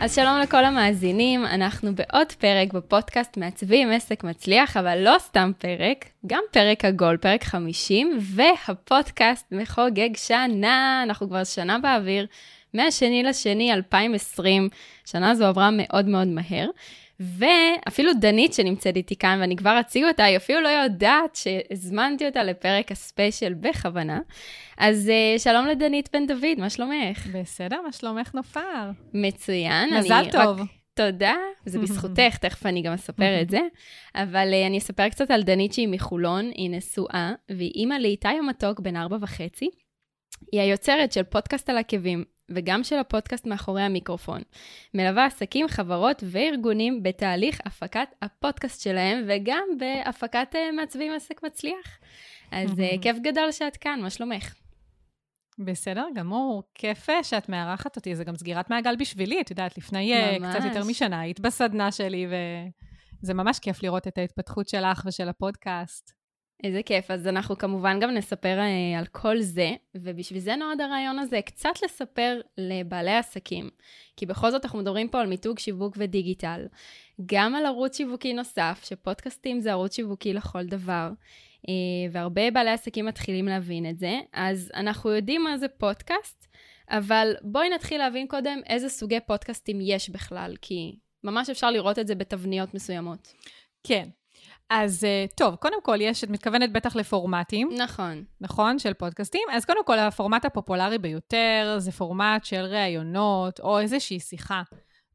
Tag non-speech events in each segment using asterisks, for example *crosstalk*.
אז שלום לכל המאזינים, אנחנו בעוד פרק בפודקאסט מעצבים עסק מצליח, אבל לא סתם פרק, גם פרק עגול, פרק 50, והפודקאסט מחוגג שנה, אנחנו כבר שנה באוויר, מהשני לשני 2020, שנה זו עברה מאוד מאוד מהר. ואפילו דנית שנמצאת איתי כאן, ואני כבר אציג אותה, היא אפילו לא יודעת שהזמנתי אותה לפרק הספיישל בכוונה. אז uh, שלום לדנית בן דוד, מה שלומך? בסדר, מה שלומך נופר? מצוין. מזל טוב. רק... תודה, זה *laughs* בזכותך, תכף אני גם אספר את זה. אבל uh, אני אספר קצת על דנית שהיא מחולון, היא נשואה, והיא אימא לאיתי המתוק בן ארבע וחצי. היא היוצרת של פודקאסט על עקבים, וגם של הפודקאסט מאחורי המיקרופון. מלווה עסקים, חברות וארגונים בתהליך הפקת הפודקאסט שלהם, וגם בהפקת uh, מעצבים עסק מצליח. אז uh, כיף גדול שאת כאן, מה שלומך? בסדר גמור, כיף שאת מארחת אותי, זה גם סגירת מעגל בשבילי, את יודעת, לפני ממש. קצת יותר משנה היית בסדנה שלי, וזה ממש כיף לראות את ההתפתחות שלך ושל הפודקאסט. איזה כיף. אז אנחנו כמובן גם נספר אה, על כל זה, ובשביל זה נועד הרעיון הזה, קצת לספר לבעלי עסקים. כי בכל זאת אנחנו מדברים פה על מיתוג שיווק ודיגיטל. גם על ערוץ שיווקי נוסף, שפודקאסטים זה ערוץ שיווקי לכל דבר. אה, והרבה בעלי עסקים מתחילים להבין את זה. אז אנחנו יודעים מה זה פודקאסט, אבל בואי נתחיל להבין קודם איזה סוגי פודקאסטים יש בכלל, כי ממש אפשר לראות את זה בתבניות מסוימות. כן. אז אה, טוב, קודם כל יש, את מתכוונת בטח לפורמטים. נכון. נכון, של פודקאסטים. אז קודם כל, הפורמט הפופולרי ביותר זה פורמט של ראיונות, או איזושהי שיחה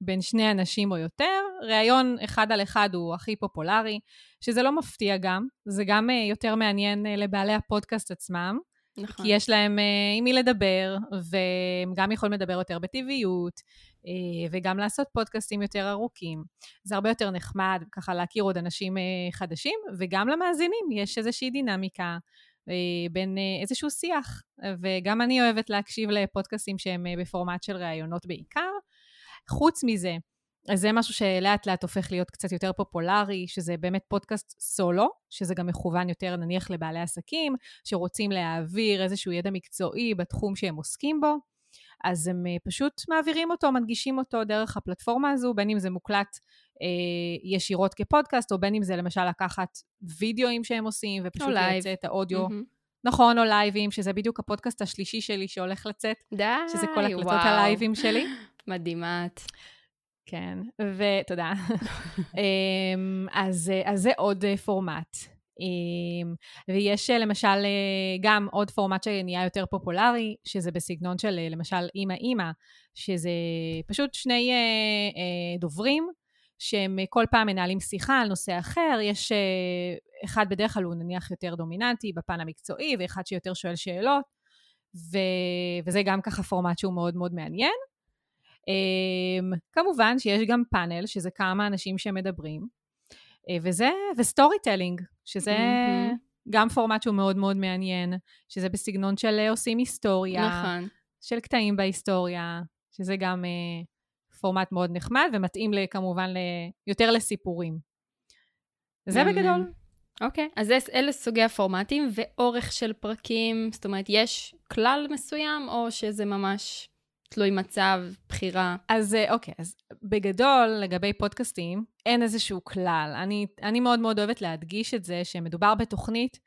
בין שני אנשים או יותר. ראיון אחד על אחד הוא הכי פופולרי, שזה לא מפתיע גם, זה גם אה, יותר מעניין אה, לבעלי הפודקאסט עצמם. נכון. כי יש להם עם מי לדבר, והם גם יכולים לדבר יותר בטבעיות, וגם לעשות פודקאסטים יותר ארוכים. זה הרבה יותר נחמד ככה להכיר עוד אנשים אה, חדשים, וגם למאזינים יש איזושהי דינמיקה. אה, בין איזשהו שיח, וגם אני אוהבת להקשיב לפודקאסטים שהם בפורמט של ראיונות בעיקר. חוץ מזה, אז זה משהו שלאט לאט הופך להיות קצת יותר פופולרי, שזה באמת פודקאסט סולו, שזה גם מכוון יותר נניח לבעלי עסקים, שרוצים להעביר איזשהו ידע מקצועי בתחום שהם עוסקים בו. אז הם אה, פשוט מעבירים אותו, מנגישים אותו דרך הפלטפורמה הזו, בין אם זה מוקלט אה, ישירות כפודקאסט, או בין אם זה למשל לקחת וידאוים שהם עושים, ופשוט לייצא את האודיו. Mm-hmm. נכון, או לייבים, שזה בדיוק הפודקאסט השלישי שלי שהולך לצאת. די, שזה כל הקלטות וואו. הלייבים שלי. *laughs* מדהימה את. כן, ותודה. *laughs* אמ, אז, אה, אז זה עוד אה, פורמט. ויש אה, למשל אה, גם עוד פורמט שנהיה יותר פופולרי, שזה בסגנון של אה, למשל אימא-אימא, שזה פשוט שני דוברים, שהם כל פעם מנהלים שיחה על נושא אחר, יש אחד בדרך כלל הוא נניח יותר דומיננטי בפן המקצועי, ואחד שיותר שואל שאלות, ו... וזה גם ככה פורמט שהוא מאוד מאוד מעניין. אמ, כמובן שיש גם פאנל, שזה כמה אנשים שמדברים, וזה, ו storytelling, שזה mm-hmm. גם פורמט שהוא מאוד מאוד מעניין, שזה בסגנון של אה, עושים היסטוריה, נכון. של קטעים בהיסטוריה, שזה גם uh, פורמט מאוד נחמד ומתאים כמובן ל, יותר לסיפורים. זה mm-hmm. בגדול. אוקיי, okay. אז אלה סוגי הפורמטים ואורך של פרקים, זאת אומרת, יש כלל מסוים או שזה ממש תלוי מצב, בחירה. אז אה, אוקיי, אז בגדול, לגבי פודקאסטים, אין איזשהו כלל. אני, אני מאוד מאוד אוהבת להדגיש את זה שמדובר בתוכנית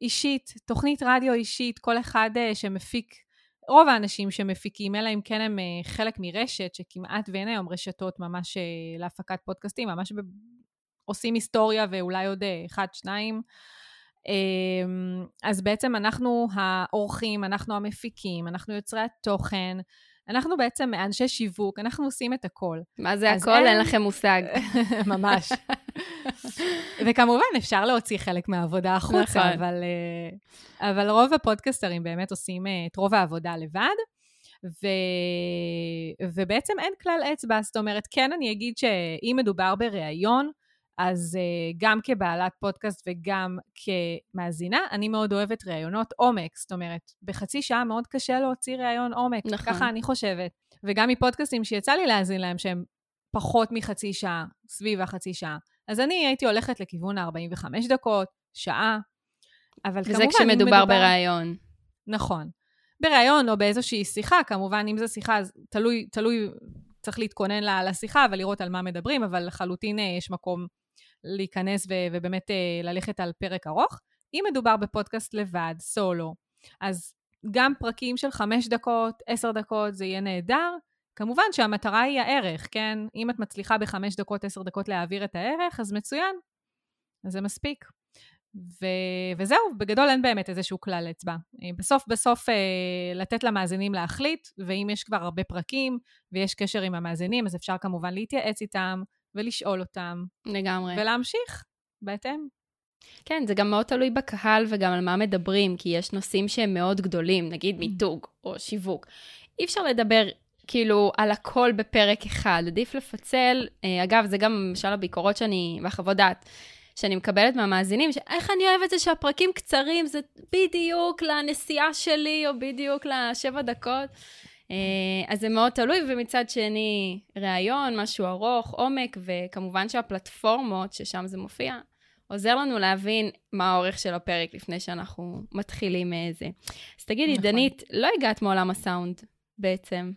אישית, תוכנית רדיו אישית, כל אחד uh, שמפיק, רוב האנשים שמפיקים, אלא אם כן הם uh, חלק מרשת, שכמעט ואין היום רשתות ממש להפקת פודקאסטים, ממש ב- עושים היסטוריה ואולי עוד אחד, שניים. אמ, אז בעצם אנחנו האורחים, אנחנו המפיקים, אנחנו יוצרי התוכן, אנחנו בעצם אנשי שיווק, אנחנו עושים את הכל. מה זה הכל? אין... אין לכם מושג. *laughs* ממש. *laughs* וכמובן, אפשר להוציא חלק מהעבודה החוצה, נכון. אבל, אה, אבל רוב הפודקסטרים באמת עושים אה, את רוב העבודה לבד. ו... ובעצם אין כלל אצבע, זאת אומרת, כן אני אגיד שאם מדובר בריאיון, אז uh, גם כבעלת פודקאסט וגם כמאזינה, אני מאוד אוהבת ראיונות עומק. זאת אומרת, בחצי שעה מאוד קשה להוציא ראיון עומק. נכון. ככה אני חושבת. וגם מפודקאסטים שיצא לי להאזין להם, שהם פחות מחצי שעה, סביב החצי שעה. אז אני הייתי הולכת לכיוון ה-45 דקות, שעה, אבל וזה כמובן, כשמדובר מדובר... בראיון. נכון. בראיון או באיזושהי שיחה, כמובן, אם זו שיחה, אז תלוי, תלוי, צריך להתכונן לשיחה ולראות על מה מדברים, אבל לחלוטין אה, יש מקום להיכנס ו- ובאמת אה, ללכת על פרק ארוך. אם מדובר בפודקאסט לבד, סולו, אז גם פרקים של חמש דקות, עשר דקות, זה יהיה נהדר. כמובן שהמטרה היא הערך, כן? אם את מצליחה בחמש דקות, עשר דקות להעביר את הערך, אז מצוין. אז זה מספיק. ו- וזהו, בגדול אין באמת איזשהו כלל אצבע. אה, בסוף בסוף אה, לתת למאזינים להחליט, ואם יש כבר הרבה פרקים ויש קשר עם המאזינים, אז אפשר כמובן להתייעץ איתם ולשאול אותם. לגמרי. ולהמשיך בהתאם. כן, זה גם מאוד תלוי בקהל וגם על מה מדברים, כי יש נושאים שהם מאוד גדולים, נגיד mm. מיתוג או שיווק. אי אפשר לדבר כאילו על הכל בפרק אחד, עדיף לפצל. אה, אגב, זה גם למשל הביקורות שאני, והחוות דעת. שאני מקבלת מהמאזינים, שאיך אני אוהבת את זה שהפרקים קצרים, זה בדיוק לנסיעה שלי, או בדיוק לשבע דקות. אה, אז זה מאוד תלוי, ומצד שני, ראיון, משהו ארוך, עומק, וכמובן שהפלטפורמות, ששם זה מופיע, עוזר לנו להבין מה האורך של הפרק לפני שאנחנו מתחילים מזה. אז תגידי, נכון. דנית, לא הגעת מעולם הסאונד בעצם.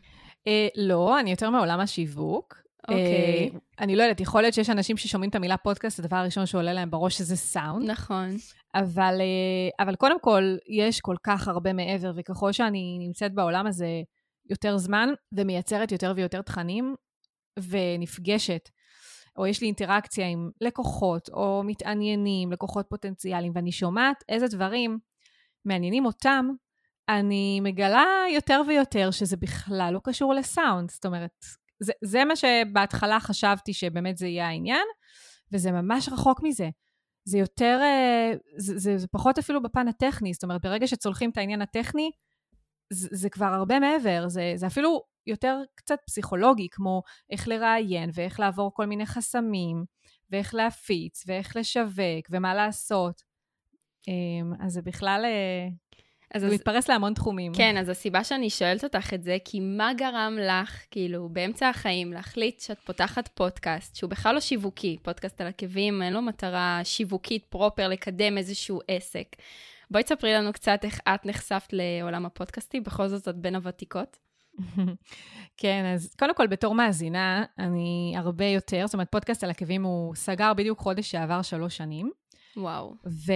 אה, לא, אני יותר מעולם השיווק. אוקיי. Okay. אה, אני לא יודעת, יכול להיות שיש אנשים ששומעים את המילה פודקאסט, הדבר הראשון שעולה להם בראש זה סאונד. נכון. אבל, אה, אבל קודם כל, יש כל כך הרבה מעבר, וככל שאני נמצאת בעולם הזה יותר זמן, ומייצרת יותר ויותר תכנים, ונפגשת, או יש לי אינטראקציה עם לקוחות, או מתעניינים, לקוחות פוטנציאליים, ואני שומעת איזה דברים מעניינים אותם, אני מגלה יותר ויותר שזה בכלל לא קשור לסאונד. זאת אומרת, זה, זה מה שבהתחלה חשבתי שבאמת זה יהיה העניין, וזה ממש רחוק מזה. זה יותר, אה, זה, זה, זה פחות אפילו בפן הטכני, זאת אומרת, ברגע שצולחים את העניין הטכני, זה, זה כבר הרבה מעבר, זה, זה אפילו יותר קצת פסיכולוגי, כמו איך לראיין ואיך לעבור כל מיני חסמים, ואיך להפיץ, ואיך לשווק, ומה לעשות. אמ, אז זה בכלל אה, אז זה אז... מתפרס להמון תחומים. כן, אז הסיבה שאני שואלת אותך את זה, כי מה גרם לך, כאילו, באמצע החיים, להחליט שאת פותחת פודקאסט, שהוא בכלל לא שיווקי, פודקאסט על עקבים, אין לו מטרה שיווקית פרופר לקדם איזשהו עסק. בואי תספרי לנו קצת איך את נחשפת לעולם הפודקאסטי, בכל זאת את בין הוותיקות. *laughs* כן, אז קודם כל, בתור מאזינה, אני הרבה יותר, זאת אומרת, פודקאסט על עקבים הוא סגר בדיוק חודש שעבר שלוש שנים. וואו. ו...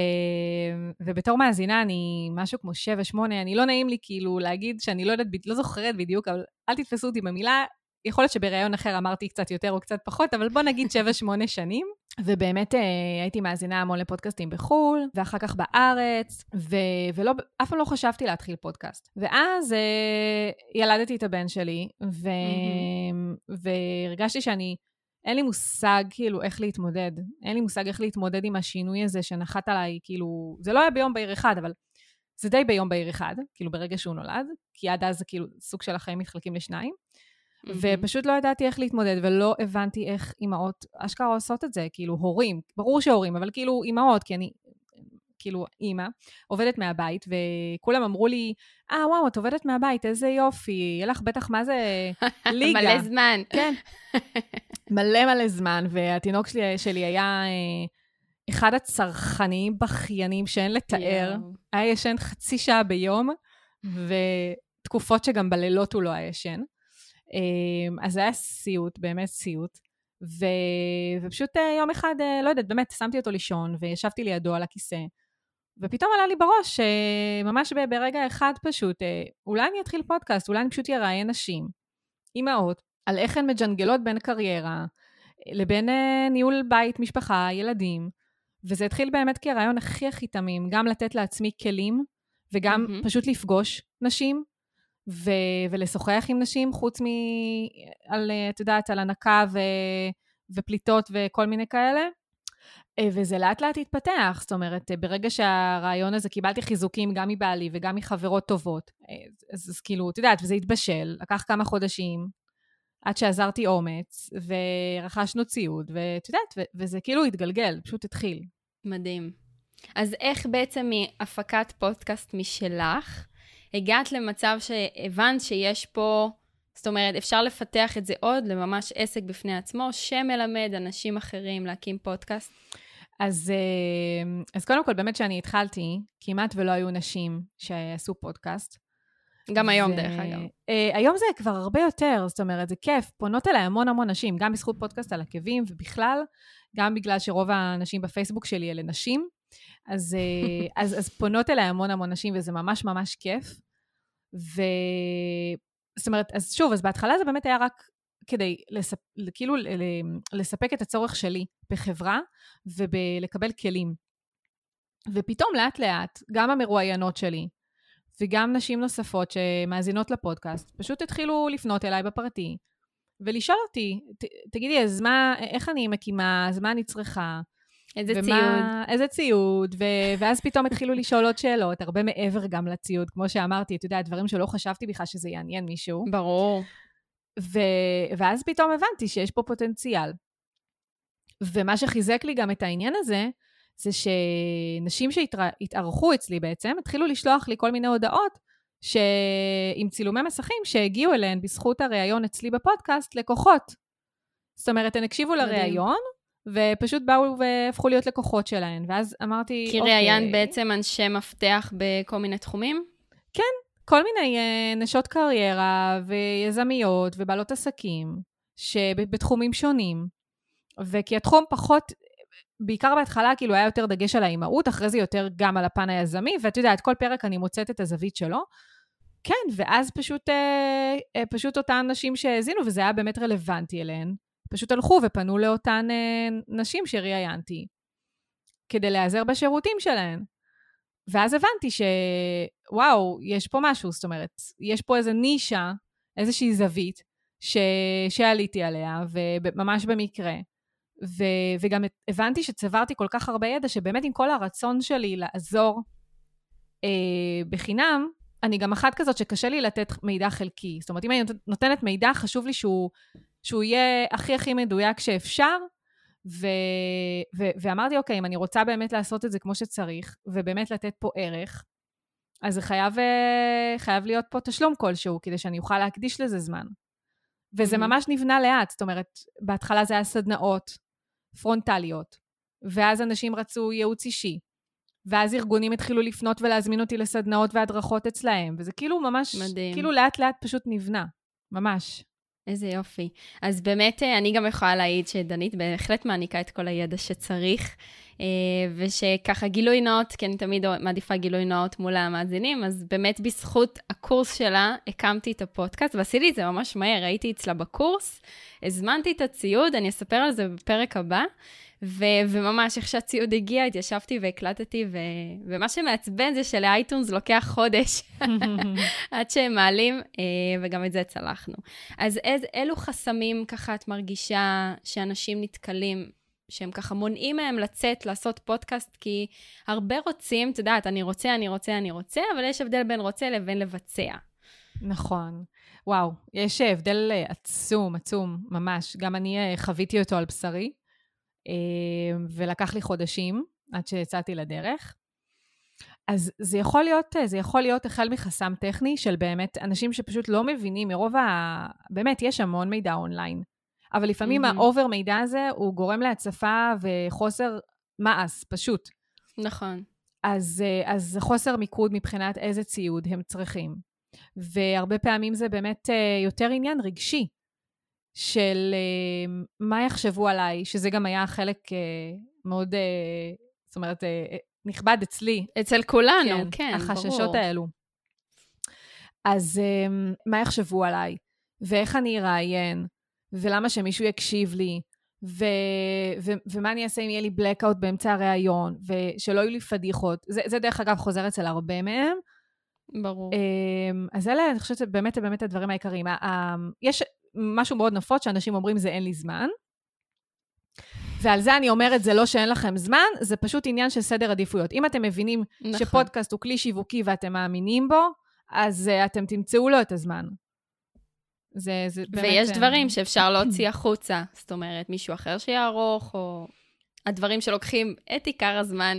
ובתור מאזינה, אני משהו כמו 7-8, אני לא נעים לי כאילו להגיד שאני לא יודעת, לא זוכרת בדיוק, אבל אל תתפסו אותי במילה. יכול להיות שבראיון אחר אמרתי קצת יותר או קצת פחות, אבל בוא נגיד 7-8 שנים. ובאמת אה, הייתי מאזינה המון לפודקאסטים בחו"ל, ואחר כך בארץ, ו... ולא, אף פעם לא חשבתי להתחיל פודקאסט. ואז אה, ילדתי את הבן שלי, ו... mm-hmm. והרגשתי שאני אין לי מושג כאילו איך להתמודד. אין לי מושג איך להתמודד עם השינוי הזה שנחת עליי, כאילו, זה לא היה ביום בהיר אחד, אבל זה די ביום בהיר אחד, כאילו ברגע שהוא נולד, כי עד אז כאילו סוג של החיים מתחלקים לשניים. Mm-hmm. ופשוט לא ידעתי איך להתמודד, ולא הבנתי איך אימהות אשכרה עושות את זה, כאילו הורים, ברור שהורים, אבל כאילו אימהות, כי אני כאילו אימא, עובדת מהבית, וכולם אמרו לי, אה, ah, וואו, את עובדת מהבית, איזה יופי, יהיה לך בטח, מה זה *laughs* ליגה. מלא זמן. כן. מלא מלא זמן, והתינוק שלי, שלי היה אה, אחד הצרכנים בכיינים שאין לתאר. היה ישן חצי שעה ביום, ותקופות שגם בלילות הוא לא היה ישן. אה, אז זה היה סיוט, באמת סיוט. ו... ופשוט אה, יום אחד, אה, לא יודעת, באמת, שמתי אותו לישון, וישבתי לידו על הכיסא, ופתאום עלה לי בראש, ממש ברגע אחד פשוט, אולי אני אתחיל פודקאסט, אולי אני פשוט אראיין נשים, אימהות, על איך הן מג'נגלות בין קריירה לבין ניהול בית, משפחה, ילדים. וזה התחיל באמת כרעיון הכי הכי תמים, גם לתת לעצמי כלים, וגם mm-hmm. פשוט לפגוש נשים, ו- ולשוחח עם נשים, חוץ מ... על, את יודעת, על הנקה ו- ופליטות וכל מיני כאלה. אה, וזה לאט לאט התפתח, זאת אומרת, אה, ברגע שהרעיון הזה, קיבלתי חיזוקים גם מבעלי וגם מחברות טובות, אז, אז, כאילו, את יודעת, וזה התבשל, לקח כמה חודשים, עד שעזרתי אומץ, ורכשנו ציוד, ואת יודעת, וזה כאילו התגלגל, פשוט התחיל. מדהים. אז איך בעצם מהפקת פודקאסט משלך, הגעת למצב שהבנת שיש פה, זאת אומרת, אפשר לפתח את זה עוד לממש עסק בפני עצמו, שמלמד אנשים אחרים להקים פודקאסט? אז, אה, אז קודם כל, באמת שאני התחלתי, כמעט ולא היו נשים שעשו פודקאסט. גם היום, ו... דרך אגב. Uh, היום זה כבר הרבה יותר, זאת אומרת, זה כיף. פונות אליי המון המון נשים, גם בזכות פודקאסט על עקבים, ובכלל, גם בגלל שרוב האנשים בפייסבוק שלי אלה נשים. אז, uh, אז, אז פונות אליי המון המון נשים, וזה ממש ממש כיף. ו... זאת אומרת, אז שוב, אז בהתחלה זה באמת היה רק כדי לספ... כאילו לספק את הצורך שלי בחברה ולקבל כלים. ופתאום לאט לאט, גם המרואיינות שלי וגם נשים נוספות שמאזינות לפודקאסט, פשוט התחילו לפנות אליי בפרטי ולשאול אותי, ת, תגידי, אז מה, איך אני מקימה, אז מה אני צריכה? איזה ומה, ציוד. איזה ציוד, ו, ואז פתאום התחילו לשאול עוד שאלות, הרבה מעבר גם לציוד, כמו שאמרתי, אתה יודע, דברים שלא חשבתי בכלל שזה יעניין מישהו. ברור. ו... ואז פתאום הבנתי שיש פה פוטנציאל. ומה שחיזק לי גם את העניין הזה, זה שנשים שהתארחו אצלי בעצם, התחילו לשלוח לי כל מיני הודעות ש... עם צילומי מסכים שהגיעו אליהן בזכות הריאיון אצלי בפודקאסט לקוחות. זאת אומרת, הן הקשיבו לריאיון, ופשוט באו והפכו להיות לקוחות שלהן. ואז אמרתי, כי אוקיי... כי ראיינת בעצם אנשי מפתח בכל מיני תחומים? כן, כל מיני uh, נשות קריירה ויזמיות ובעלות עסקים שבתחומים שונים. וכי התחום פחות, בעיקר בהתחלה כאילו היה יותר דגש על האימהות, אחרי זה יותר גם על הפן היזמי, ואת יודעת, כל פרק אני מוצאת את הזווית שלו. כן, ואז פשוט, uh, uh, פשוט אותן נשים שהאזינו, וזה היה באמת רלוונטי אליהן, פשוט הלכו ופנו לאותן uh, נשים שראיינתי, כדי להיעזר בשירותים שלהן. ואז הבנתי שוואו, יש פה משהו, זאת אומרת, יש פה איזה נישה, איזושהי זווית, ש... שעליתי עליה, וממש במקרה. ו... וגם הבנתי שצברתי כל כך הרבה ידע, שבאמת עם כל הרצון שלי לעזור אה, בחינם, אני גם אחת כזאת שקשה לי לתת מידע חלקי. זאת אומרת, אם אני נותנת מידע, חשוב לי שהוא, שהוא יהיה הכי הכי מדויק שאפשר, ו, ו, ואמרתי, אוקיי, אם אני רוצה באמת לעשות את זה כמו שצריך, ובאמת לתת פה ערך, אז זה חייב, אה, חייב להיות פה תשלום כלשהו, כדי שאני אוכל להקדיש לזה זמן. וזה mm-hmm. ממש נבנה לאט, זאת אומרת, בהתחלה זה היה סדנאות פרונטליות, ואז אנשים רצו ייעוץ אישי, ואז ארגונים התחילו לפנות ולהזמין אותי לסדנאות והדרכות אצלהם, וזה כאילו ממש, מדהים. כאילו לאט לאט פשוט נבנה, ממש. איזה יופי. אז באמת, אה, אני גם יכולה להעיד שדנית בהחלט מעניקה את כל הידע שצריך, אה, ושככה גילוי נאות, כי אני תמיד מעדיפה גילוי נאות מול המאזינים, אז באמת בזכות הקורס שלה הקמתי את הפודקאסט, ועשיתי את זה ממש מהר, הייתי אצלה בקורס, הזמנתי את הציוד, אני אספר על זה בפרק הבא. ו- וממש איך שהציוד הגיע, התיישבתי והקלטתי, ו- ומה שמעצבן זה שלאייטונס לוקח חודש *laughs* עד שהם מעלים, אה, וגם את זה צלחנו. אז איז, אילו חסמים ככה את מרגישה שאנשים נתקלים, שהם ככה מונעים מהם לצאת, לעשות פודקאסט, כי הרבה רוצים, את יודעת, אני רוצה, אני רוצה, אני רוצה, אבל יש הבדל בין רוצה לבין לבצע. נכון. וואו, יש הבדל אה, עצום, עצום, ממש. גם אני אה, חוויתי אותו על בשרי. אמ, ולקח לי חודשים עד שיצאתי לדרך. אז זה יכול להיות, זה יכול להיות החל מחסם טכני של באמת אנשים שפשוט לא מבינים מרוב ה... באמת, יש המון מידע אונליין. אבל לפעמים mm-hmm. ה over מידע הזה הוא גורם להצפה וחוסר מעש, פשוט. נכון. אז, אה, אז חוסר מיקוד מבחינת איזה ציוד הם צריכים. והרבה פעמים זה באמת אה, יותר עניין רגשי. של uh, מה יחשבו עליי, שזה גם היה חלק uh, מאוד, uh, זאת אומרת, uh, נכבד אצלי. אצל כולנו, כן, כן החששות ברור. האלו. אז um, מה יחשבו עליי, ואיך אני אראיין, ולמה שמישהו יקשיב לי, ו- ו- ומה אני אעשה אם יהיה לי blackout באמצע הראיון, ושלא יהיו לי פדיחות. זה, זה דרך אגב חוזר אצל הרבה מהם. ברור. אז אלה, אני חושבת, באמת, באמת הדברים העיקריים. יש משהו מאוד נפוץ שאנשים אומרים זה אין לי זמן. ועל זה אני אומרת, זה לא שאין לכם זמן, זה פשוט עניין של סדר עדיפויות. אם אתם מבינים נכון. שפודקאסט הוא כלי שיווקי ואתם מאמינים בו, אז uh, אתם תמצאו לו את הזמן. זה, זה באמת... ויש אה, דברים שאפשר להוציא *clears throat* החוצה. זאת אומרת, מישהו אחר שיערוך, או הדברים שלוקחים את עיקר הזמן,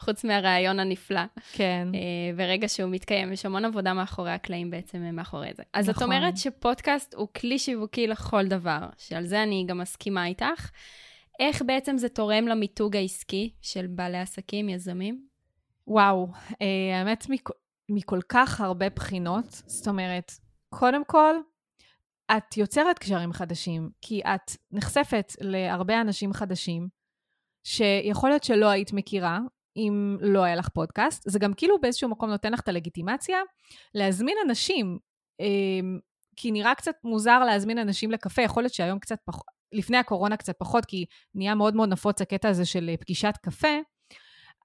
חוץ מהרעיון הנפלא. כן. אה, ברגע שהוא מתקיים, יש המון עבודה מאחורי הקלעים בעצם אה, מאחורי זה. אז נכון. את אומרת שפודקאסט הוא כלי שיווקי לכל דבר, שעל זה אני גם מסכימה איתך. איך בעצם זה תורם למיתוג העסקי של בעלי עסקים, יזמים? וואו, אה, האמת מכ- מכל כך הרבה בחינות. זאת אומרת, קודם כל, את יוצרת קשרים חדשים, כי את נחשפת להרבה אנשים חדשים, שיכול להיות שלא היית מכירה, אם לא היה לך פודקאסט. זה גם כאילו באיזשהו מקום נותן לך את הלגיטימציה להזמין אנשים, אה, כי נראה קצת מוזר להזמין אנשים לקפה, יכול להיות שהיום קצת פחות, לפני הקורונה קצת פחות, כי נהיה מאוד מאוד נפוץ הקטע הזה של אה, פגישת קפה,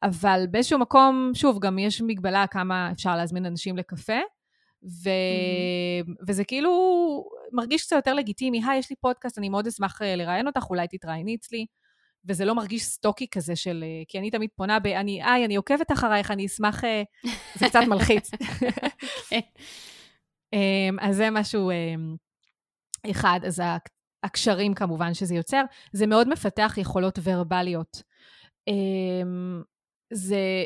אבל באיזשהו מקום, שוב, גם יש מגבלה כמה אפשר להזמין אנשים לקפה, ו... mm-hmm. וזה כאילו מרגיש קצת יותר לגיטימי, היי, יש לי פודקאסט, אני מאוד אשמח אה, לראיין אותך, אולי תתראייני אצלי. וזה לא מרגיש סטוקי כזה של... אה, כי אני תמיד פונה ב... אני, היי, אני עוקבת אחרייך, אני אשמח... אה, *laughs* זה קצת מלחיץ. כן. *laughs* אמ, אז זה משהו אמ, אחד. אז הקשרים כמובן שזה יוצר. זה מאוד מפתח יכולות ורבליות. אמ, זה...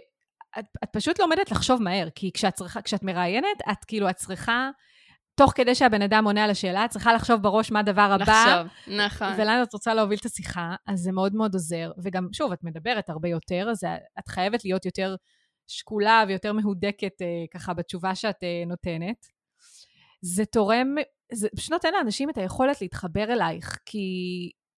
את, את פשוט לומדת לחשוב מהר, כי כשאת, צריכה, כשאת מראיינת, את כאילו, את צריכה, תוך כדי שהבן אדם עונה על השאלה, את צריכה לחשוב בראש מה הדבר הבא. לחשוב, נכון. ולאן את רוצה להוביל את השיחה, אז זה מאוד מאוד עוזר. וגם, שוב, את מדברת הרבה יותר, אז את חייבת להיות יותר שקולה ויותר מהודקת אה, ככה בתשובה שאת אה, נותנת. זה תורם, זה פשוט נותן לאנשים את היכולת להתחבר אלייך, כי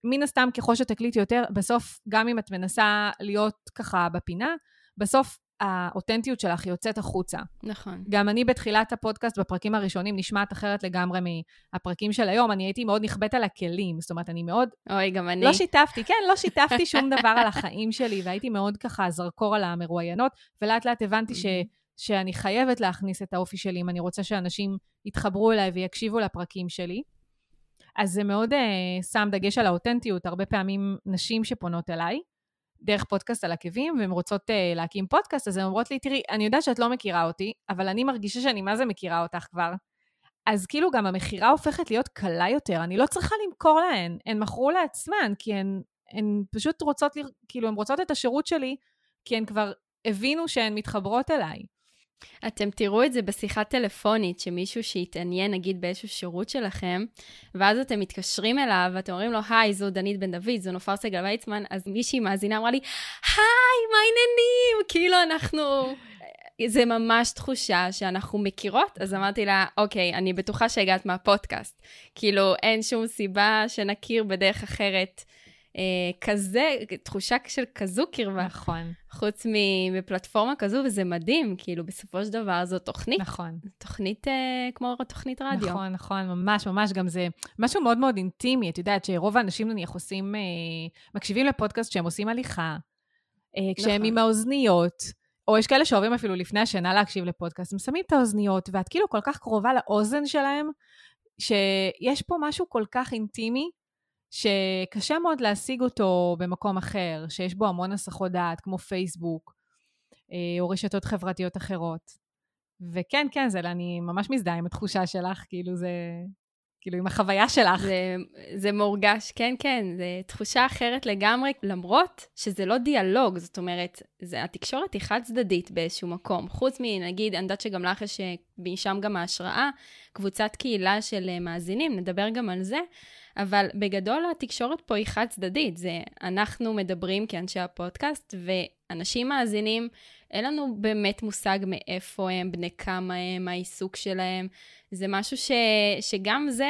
מן הסתם ככל שתקליט יותר, בסוף, גם אם את מנסה להיות ככה בפינה, בסוף האותנטיות שלך יוצאת החוצה. נכון. גם אני בתחילת הפודקאסט, בפרקים הראשונים, נשמעת אחרת לגמרי מהפרקים של היום. אני הייתי מאוד נכבדת על הכלים, זאת אומרת, אני מאוד... אוי, גם אני. לא שיתפתי, כן, לא שיתפתי שום דבר על החיים שלי, והייתי מאוד ככה זרקור על המרואיינות, ולאט לאט הבנתי ש... שאני חייבת להכניס את האופי שלי אם אני רוצה שאנשים יתחברו אליי ויקשיבו לפרקים שלי. אז זה מאוד uh, שם דגש על האותנטיות. הרבה פעמים נשים שפונות אליי, דרך פודקאסט על עקבים, והן רוצות uh, להקים פודקאסט, אז הן אומרות לי, תראי, אני יודעת שאת לא מכירה אותי, אבל אני מרגישה שאני מה זה מכירה אותך כבר. אז כאילו גם המכירה הופכת להיות קלה יותר, אני לא צריכה למכור להן, הן מכרו לעצמן, כי הן, הן פשוט רוצות, כאילו, הן רוצות את השירות שלי, כי הן כבר הבינו שהן מתחברות אליי. אתם תראו את זה בשיחה טלפונית, שמישהו שהתעניין, נגיד, באיזשהו שירות שלכם, ואז אתם מתקשרים אליו, ואתם אומרים לו, היי, זו דנית בן דוד, זו נופר סגל ויצמן, אז מישהי מאזינה אמרה לי, היי, מה העניינים? כאילו, אנחנו... זה ממש תחושה שאנחנו מכירות, אז אמרתי לה, אוקיי, אני בטוחה שהגעת מהפודקאסט. כאילו, אין שום סיבה שנכיר בדרך אחרת. אה, כזה, תחושה של כזו קרבה. נכון. חוץ מפלטפורמה כזו, וזה מדהים, כאילו, בסופו של דבר זו תוכנית. נכון. תוכנית אה, כמו תוכנית רדיו. נכון, נכון, ממש, ממש, גם זה משהו מאוד מאוד אינטימי. את יודעת שרוב האנשים נניח עושים, אה, מקשיבים לפודקאסט כשהם עושים הליכה, אה, כשהם נכון. עם האוזניות. או יש כאלה שאוהבים אפילו לפני השינה להקשיב לפודקאסט, הם שמים את האוזניות, ואת כאילו כל כך קרובה לאוזן שלהם, שיש פה משהו כל כך אינטימי, שקשה מאוד להשיג אותו במקום אחר, שיש בו המון הסחות דעת, כמו פייסבוק, אה, או רשתות חברתיות אחרות. וכן, כן, זה, אני ממש מזדהה עם התחושה שלך, כאילו זה... כאילו, עם החוויה שלך. זה, זה מורגש, כן, כן, זו תחושה אחרת לגמרי, למרות שזה לא דיאלוג, זאת אומרת, זה, התקשורת היא חד-צדדית באיזשהו מקום. חוץ מנגיד, אני יודעת שגם לך יש משם גם ההשראה, קבוצת קהילה של מאזינים, נדבר גם על זה, אבל בגדול התקשורת פה היא חד-צדדית. זה אנחנו מדברים כאנשי הפודקאסט, ואנשים מאזינים, אין לנו באמת מושג מאיפה הם, בני כמה הם, העיסוק שלהם. זה משהו ש, שגם זה,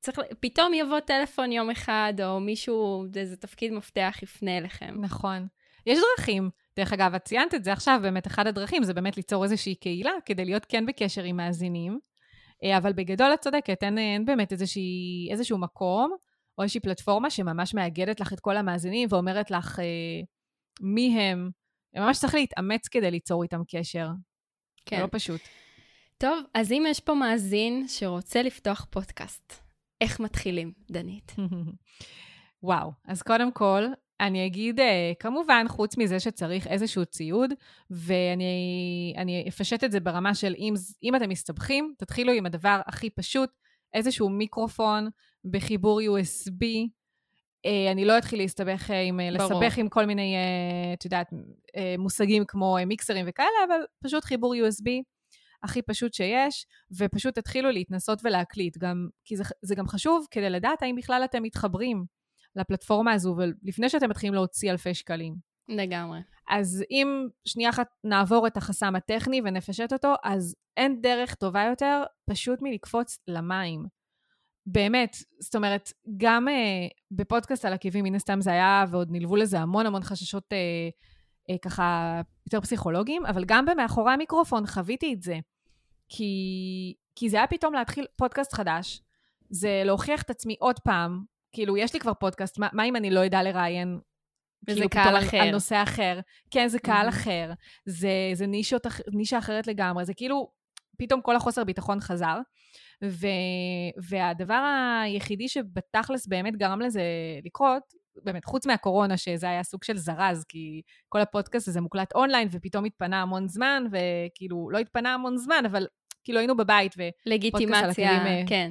צריך, פתאום יבוא טלפון יום אחד, או מישהו, איזה תפקיד מפתח יפנה אליכם. נכון. יש דרכים. דרך אגב, את ציינת את זה עכשיו, באמת אחד הדרכים זה באמת ליצור איזושהי קהילה, כדי להיות כן בקשר עם מאזינים. אה, אבל בגדול את צודקת, אין, אין באמת איזושהי, איזשהו מקום או איזושהי פלטפורמה שממש מאגדת לך את כל המאזינים ואומרת לך אה, מי הם. ממש צריך להתאמץ כדי ליצור איתם קשר. כן. זה לא פשוט. טוב, אז אם יש פה מאזין שרוצה לפתוח פודקאסט, איך מתחילים, דנית? *laughs* וואו, אז קודם כל, אני אגיד, אה, כמובן, חוץ מזה שצריך איזשהו ציוד, ואני אפשט את זה ברמה של אם, אם אתם מסתבכים, תתחילו עם הדבר הכי פשוט, איזשהו מיקרופון בחיבור USB. אה, אני לא אתחיל להסתבך עם, ברור. לסבך עם כל מיני, את יודעת, מושגים כמו מיקסרים וכאלה, אבל פשוט חיבור USB. הכי פשוט שיש, ופשוט תתחילו להתנסות ולהקליט. גם, כי זה, זה גם חשוב כדי לדעת האם בכלל אתם מתחברים לפלטפורמה הזו, ולפני שאתם מתחילים להוציא אלפי שקלים. לגמרי. אז אם שנייה אחת נעבור את החסם הטכני ונפשט אותו, אז אין דרך טובה יותר פשוט מלקפוץ למים. באמת, זאת אומרת, גם אה, בפודקאסט על עקבים, מן הסתם זה היה, ועוד נלוו לזה המון המון חששות אה, אה, ככה יותר פסיכולוגיים, אבל גם במאחורי המיקרופון חוויתי את זה. כי, כי זה היה פתאום להתחיל פודקאסט חדש, זה להוכיח את עצמי עוד פעם, כאילו, יש לי כבר פודקאסט, מה, מה אם אני לא אדע לראיין וזה כאילו קהל אחר. על נושא אחר. כן, זה קהל mm-hmm. אחר. זה, זה נישות, נישה אחרת לגמרי. זה כאילו, פתאום כל החוסר ביטחון חזר. ו, והדבר היחידי שבתכלס באמת גרם לזה לקרות, באמת, חוץ מהקורונה, שזה היה סוג של זרז, כי כל הפודקאסט הזה מוקלט אונליין, ופתאום התפנה המון זמן, וכאילו, לא התפנה המון זמן, אבל כאילו היינו בבית, ו... לגיטימציה, אה, כן.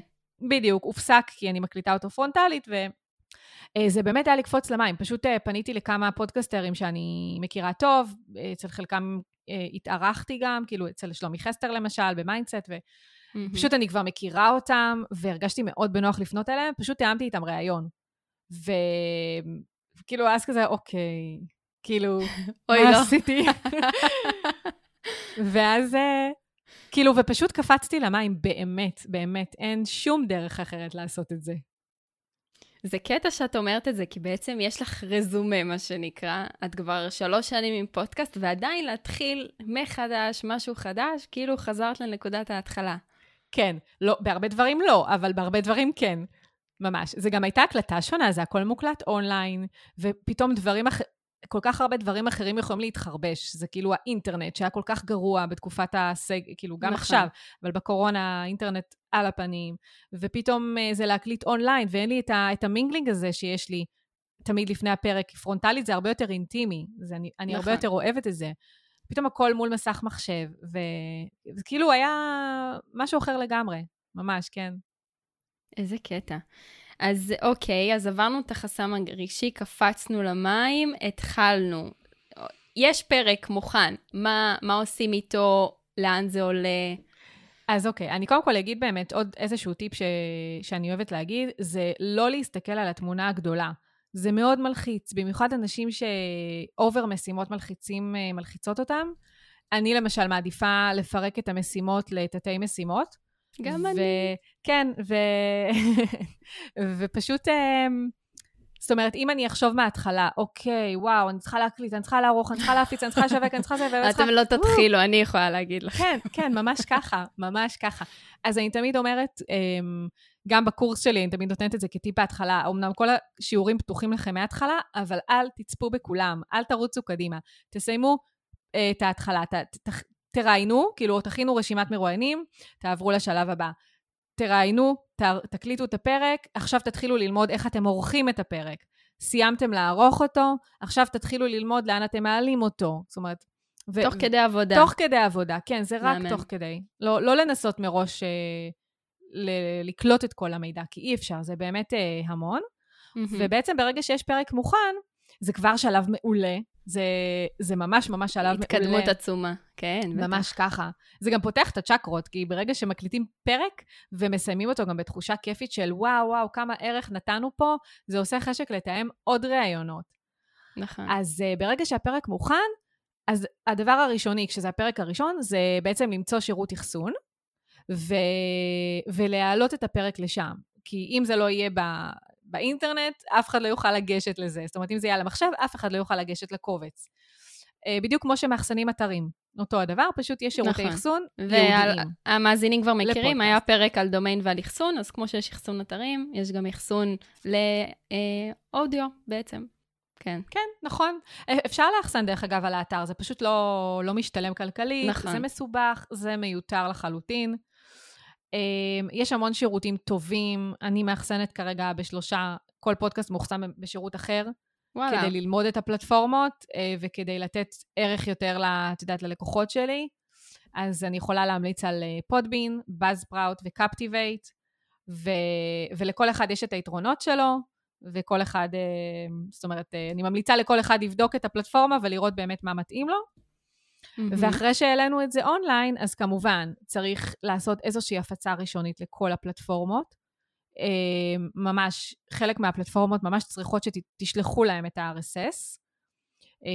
בדיוק, הופסק, כי אני מקליטה אותו פרונטלית, וזה אה, באמת היה לקפוץ למים. פשוט אה, פניתי לכמה פודקסטרים שאני מכירה טוב, אצל חלקם התארחתי גם, כאילו אצל שלומי חסטר למשל, במיינדסט, ופשוט אני כבר מכירה אותם, והרגשתי מאוד בנוח לפנות אליהם, פשוט תיאמתי איתם ראיון. וכאילו, אז כזה, אוקיי, כאילו, *laughs* אוי, מה לא. עשיתי? *laughs* ואז, אה, כאילו, ופשוט קפצתי למים, באמת, באמת, אין שום דרך אחרת לעשות את זה. זה קטע שאת אומרת את זה, כי בעצם יש לך רזומה, מה שנקרא. את כבר שלוש שנים עם פודקאסט, ועדיין להתחיל מחדש, משהו חדש, כאילו חזרת לנקודת ההתחלה. כן, לא, בהרבה דברים לא, אבל בהרבה דברים כן. ממש. זה גם הייתה הקלטה שונה, זה הכל מוקלט אונליין, ופתאום דברים אחרים, כל כך הרבה דברים אחרים יכולים להתחרבש. זה כאילו האינטרנט, שהיה כל כך גרוע בתקופת הסג... כאילו, גם נכון. עכשיו, אבל בקורונה האינטרנט על הפנים, ופתאום אה, זה להקליט אונליין, ואין לי את, ה... את ה mingling הזה שיש לי תמיד לפני הפרק. פרונטלית זה הרבה יותר אינטימי, זה, אני, אני נכון. הרבה יותר אוהבת את זה. פתאום הכל מול מסך מחשב, וזה כאילו היה משהו אחר לגמרי, ממש, כן. איזה קטע. אז אוקיי, אז עברנו את החסם הרגשי, קפצנו למים, התחלנו. יש פרק מוכן, מה, מה עושים איתו, לאן זה עולה? אז אוקיי, אני קודם כל אגיד באמת עוד איזשהו טיפ ש... שאני אוהבת להגיד, זה לא להסתכל על התמונה הגדולה. זה מאוד מלחיץ, במיוחד אנשים שאובר משימות מלחיצים, אה, מלחיצות אותם. אני למשל מעדיפה לפרק את המשימות לתתי משימות. גם ו- אני. כן, ו... *laughs* ופשוט, אמ, זאת אומרת, אם אני אחשוב מההתחלה, אוקיי, וואו, אני צריכה להקליט, אני צריכה לערוך, אני צריכה להפיץ, אני צריכה לשווק, אני צריכה זה, אתם לא *laughs* תתחילו, אני יכולה להגיד לך. כן, כן, ממש ככה, ממש ככה. אז אני תמיד אומרת, אמ, גם בקורס שלי, אני תמיד נותנת את זה כטיפ בהתחלה, אמנם כל השיעורים פתוחים לכם מההתחלה, אבל אל תצפו בכולם, אל תרוצו קדימה. תסיימו אה, את ההתחלה, ת, ת, תראיינו, כאילו תכינו רשימת מרואיינים, תעברו לשלב הבא. תראיינו, ת, תקליטו את הפרק, עכשיו תתחילו ללמוד איך אתם עורכים את הפרק. סיימתם לערוך אותו, עכשיו תתחילו ללמוד לאן אתם מעלים אותו. זאת אומרת... ו- תוך כדי עבודה. תוך כדי עבודה, כן, זה רק מאמן. תוך כדי. לא, לא לנסות מראש אה, ל- לקלוט את כל המידע, כי אי אפשר, זה באמת אה, המון. Mm-hmm. ובעצם ברגע שיש פרק מוכן, זה כבר שלב מעולה זה, זה ממש ממש שלב מעולה. התקדמות עצומה, כן. ממש בטח. ככה. זה גם פותח את הצ'קרות, כי ברגע שמקליטים פרק ומסיימים אותו גם בתחושה כיפית של וואו, וואו, כמה ערך נתנו פה, זה עושה חשק לתאם עוד ראיונות. נכון. אז uh, ברגע שהפרק מוכן, אז הדבר הראשוני, כשזה הפרק הראשון, זה בעצם למצוא שירות אחסון, ו... ולהעלות את הפרק לשם. כי אם זה לא יהיה ב... באינטרנט, אף אחד לא יוכל לגשת לזה. זאת אומרת, אם זה יהיה על המחשב, אף אחד לא יוכל לגשת לקובץ. אה, בדיוק כמו שמאחסנים אתרים. אותו הדבר, פשוט יש שירותי נכון. אחסון ייעודיים. והמאזינים כבר מכירים, לפודקאסט. היה פרק על דומיין ועל אחסון, אז כמו שיש אחסון אתרים, יש גם אחסון לאודיו בעצם. כן. כן, נכון. אה, אפשר לאחסן, דרך אגב, על האתר, זה פשוט לא, לא משתלם כלכלית, נכון. זה מסובך, זה מיותר לחלוטין. אמ, יש המון שירותים טובים, אני מאחסנת כרגע בשלושה, כל פודקאסט מאוחסן בשירות אחר. וואלה. כדי ללמוד את הפלטפורמות אה, וכדי לתת ערך יותר, את יודעת, ללקוחות שלי. אז אני יכולה להמליץ על Podbean, Buzzsprout ו Captivate. ו, ולכל אחד יש את היתרונות שלו, וכל אחד, אה, זאת אומרת, אה, אני ממליצה לכל אחד לבדוק את הפלטפורמה ולראות באמת מה מתאים לו. Mm-hmm. ואחרי שהעלינו את זה אונליין, אז כמובן צריך לעשות איזושהי הפצה ראשונית לכל הפלטפורמות. אה, ממש, חלק מהפלטפורמות ממש צריכות שתשלחו להם את ה-RSS,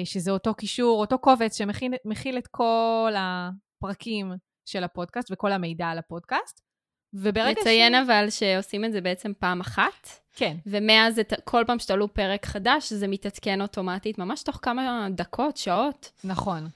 שזה אותו קישור, אותו קובץ שמכיל את כל הפרקים של הפודקאסט וכל המידע על הפודקאסט. וברגע לציין ש... אבל שעושים את זה בעצם פעם אחת. כן. ומאז את, כל פעם שתעלו פרק חדש, זה מתעדכן אוטומטית, ממש תוך כמה דקות, שעות. נכון.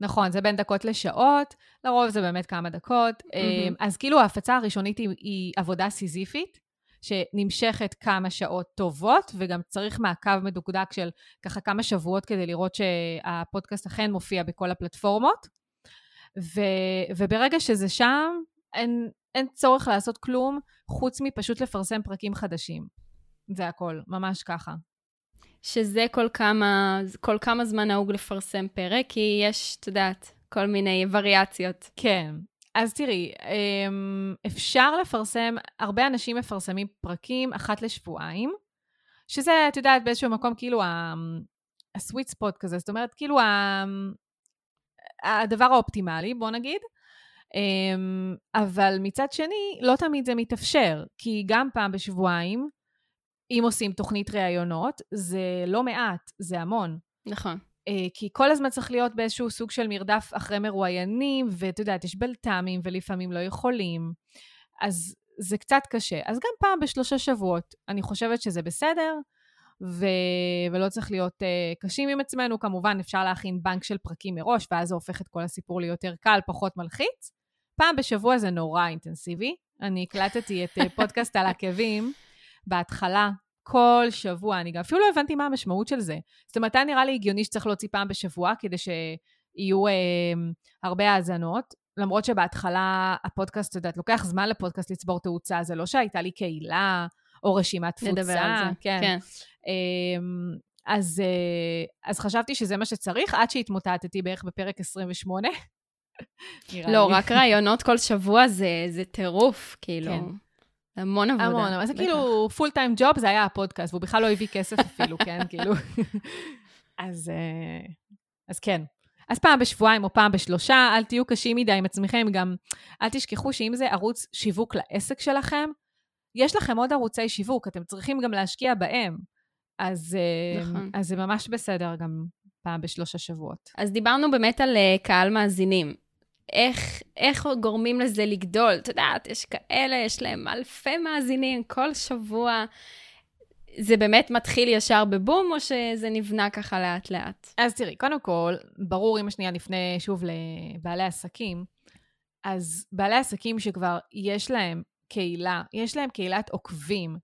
נכון, זה בין דקות לשעות, לרוב זה באמת כמה דקות. Mm-hmm. אז כאילו ההפצה הראשונית היא, היא עבודה סיזיפית, שנמשכת כמה שעות טובות, וגם צריך מעקב מדוקדק של ככה כמה שבועות כדי לראות שהפודקאסט אכן מופיע בכל הפלטפורמות. ו, וברגע שזה שם, אין, אין צורך לעשות כלום חוץ מפשוט לפרסם פרקים חדשים. זה הכל, ממש ככה. שזה כל כמה, כל כמה זמן נהוג לפרסם פרק, כי יש, את יודעת, כל מיני וריאציות. כן. אז תראי, אמ, אפשר לפרסם, הרבה אנשים מפרסמים פרקים אחת לשבועיים, שזה, את יודעת, באיזשהו מקום כאילו הסוויט ספוט כזה, זאת אומרת, כאילו הדבר האופטימלי, בוא נגיד. אמ, אבל מצד שני, לא תמיד זה מתאפשר, כי גם פעם בשבועיים, אם עושים תוכנית ראיונות, זה לא מעט, זה המון. נכון. אה, כי כל הזמן צריך להיות באיזשהו סוג של מרדף אחרי מרואיינים, ואת יודעת, יש בלת"מים ולפעמים לא יכולים. אז זה קצת קשה. אז גם פעם בשלושה שבועות, אני חושבת שזה בסדר, ו... ולא צריך להיות uh, קשים עם עצמנו. כמובן, אפשר להכין בנק של פרקים מראש, ואז זה הופך את כל הסיפור ליותר קל, פחות מלחיץ. פעם בשבוע זה נורא אינטנסיבי. אני הקלטתי את uh, *laughs* פודקאסט על עקבים בהתחלה, כל שבוע. אני גם אפילו לא הבנתי מה המשמעות של זה. זאת אומרת, היה נראה לי הגיוני שצריך להוציא פעם בשבוע, כדי שיהיו uh, הרבה האזנות. למרות שבהתחלה הפודקאסט, את יודעת, לוקח זמן לפודקאסט לצבור תאוצה, זה לא שהייתה לי קהילה או רשימת תפוצה. נדבר על זה, כן. כן. אמ, אז, אה, אז חשבתי שזה מה שצריך, עד שהתמוטטתי בערך בפרק 28. *laughs* לא, רק רעיונות כל שבוע זה, זה טירוף, כאילו. כן. המון עבודה. המון, אבל זה כאילו פול טיים ג'וב, זה היה הפודקאסט, והוא בכלל לא הביא כסף *laughs* אפילו, כן? כאילו. אז, אה, אז כן. אז פעם בשבועיים או פעם בשלושה, אל תהיו קשים מדי עם עצמכם, גם אל תשכחו שאם זה ערוץ שיווק לעסק שלכם, יש לכם עוד ערוצי שיווק, אתם צריכים גם להשקיע בהם. אז, אה, נכון. אז זה ממש בסדר גם פעם בשלושה שבועות. אז דיברנו באמת על אה, קהל מאזינים. איך, איך גורמים לזה לגדול? את יודעת, יש כאלה, יש להם אלפי מאזינים כל שבוע. זה באמת מתחיל ישר בבום, או שזה נבנה ככה לאט-לאט? אז תראי, קודם כל, ברור, אם השנייה נפנה שוב לבעלי עסקים, אז בעלי עסקים שכבר יש להם קהילה, יש להם קהילת עוקבים,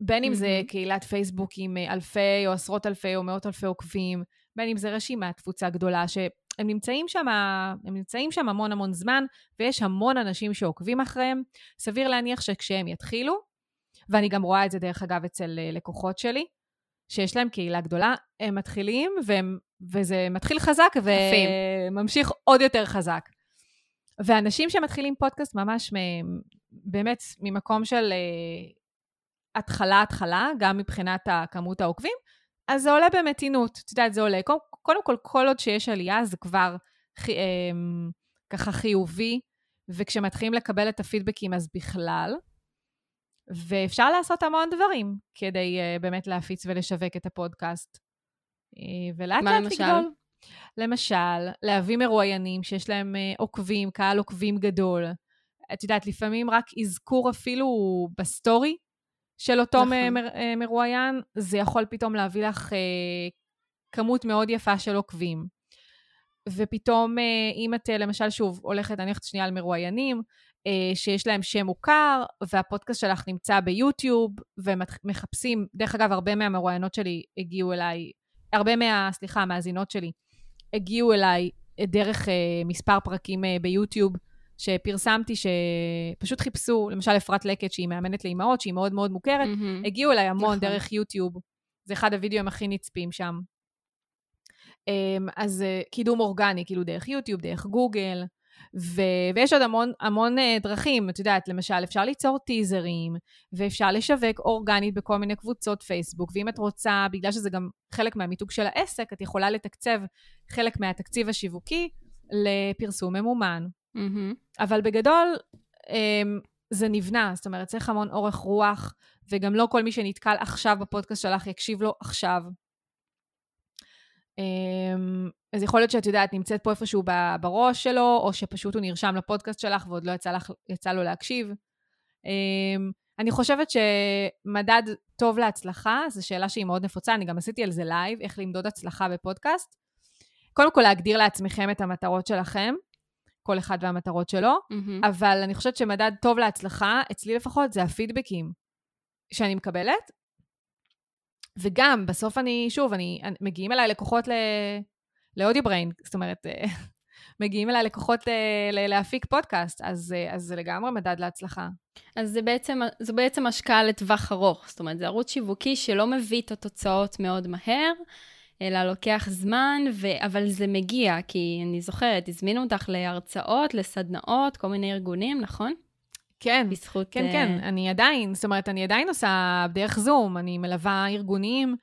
בין אם זה קהילת פייסבוק עם אלפי או עשרות אלפי או מאות אלפי עוקבים, בין אם זה רשימת תפוצה גדולה, שהם נמצאים שם, הם נמצאים שם המון המון זמן, ויש המון אנשים שעוקבים אחריהם. סביר להניח שכשהם יתחילו, ואני גם רואה את זה דרך אגב אצל אה, לקוחות שלי, שיש להם קהילה גדולה, הם מתחילים, והם, וזה מתחיל חזק וממשיך עוד יותר חזק. ואנשים שמתחילים פודקאסט ממש מ- באמת ממקום של אה, התחלה-התחלה, גם מבחינת כמות העוקבים, אז זה עולה במתינות. את יודעת, זה עולה. קודם כל, כל עוד שיש עלייה, זה כבר חי, אה, ככה חיובי, וכשמתחילים לקבל את הפידבקים, אז בכלל. ואפשר לעשות המון דברים כדי uh, באמת להפיץ ולשווק את הפודקאסט. Uh, ולאט לאט לגדול. למשל, להביא מרואיינים שיש להם uh, עוקבים, קהל עוקבים גדול. את יודעת, לפעמים רק אזכור אפילו בסטורי של אותו נכון. מר, אה, מרואיין, זה יכול פתאום להביא לך אה, כמות מאוד יפה של עוקבים. ופתאום, אה, אם את למשל, שוב, הולכת, אני הולכת שנייה על מרואיינים, אה, שיש להם שם מוכר, והפודקאסט שלך נמצא ביוטיוב, ומחפשים, דרך אגב, הרבה מהמרואיינות שלי הגיעו אליי, הרבה מה, סליחה, המאזינות שלי, הגיעו אליי דרך אה, מספר פרקים אה, ביוטיוב, שפרסמתי שפשוט חיפשו, למשל אפרת לקט, שהיא מאמנת לאימהות, שהיא מאוד מאוד מוכרת, mm-hmm. הגיעו אליי המון נכון. דרך יוטיוב. זה אחד הווידאוים הכי נצפים שם. אמ, אז אה, קידום אורגני, כאילו דרך יוטיוב, דרך גוגל. ו- ויש עוד המון, המון uh, דרכים, את יודעת, למשל, אפשר ליצור טיזרים, ואפשר לשווק אורגנית בכל מיני קבוצות פייסבוק, ואם את רוצה, בגלל שזה גם חלק מהמיתוג של העסק, את יכולה לתקצב חלק מהתקציב השיווקי לפרסום ממומן. Mm-hmm. אבל בגדול, um, זה נבנה, זאת אומרת, צריך המון אורך רוח, וגם לא כל מי שנתקל עכשיו בפודקאסט שלך יקשיב לו עכשיו. אמ, אז יכול להיות שאת יודעת, נמצאת פה איפשהו בראש שלו, או שפשוט הוא נרשם לפודקאסט שלך ועוד לא יצא, לך, יצא לו להקשיב. אמ, אני חושבת שמדד טוב להצלחה, זו שאלה שהיא מאוד נפוצה, אני גם עשיתי על זה live, איך למדוד הצלחה בפודקאסט. קודם כל, להגדיר לעצמכם את המטרות שלכם, כל אחד והמטרות שלו, mm-hmm. אבל אני חושבת שמדד טוב להצלחה, אצלי לפחות, זה הפידבקים שאני מקבלת, וגם, בסוף אני, שוב, אני, אני מגיעים אליי לקוחות ל... ל Audio Brain, זאת אומרת, אה, *laughs* מגיעים אליי לקוחות אה, ל, להפיק פודקאסט, אז, אה, אז זה לגמרי מדד להצלחה. אז זה בעצם, זו בעצם השקעה לטווח ארוך, זאת אומרת, זה ערוץ שיווקי שלא מביא את התוצאות מאוד מהר, אלא לוקח זמן, ו... אבל זה מגיע, כי אני זוכרת, הזמינו אותך להרצאות, לסדנאות, כל מיני ארגונים, נכון? כן, בזכות... כן, uh... כן, אני עדיין, זאת אומרת, אני עדיין עושה דרך זום, אני מלווה ארגונים,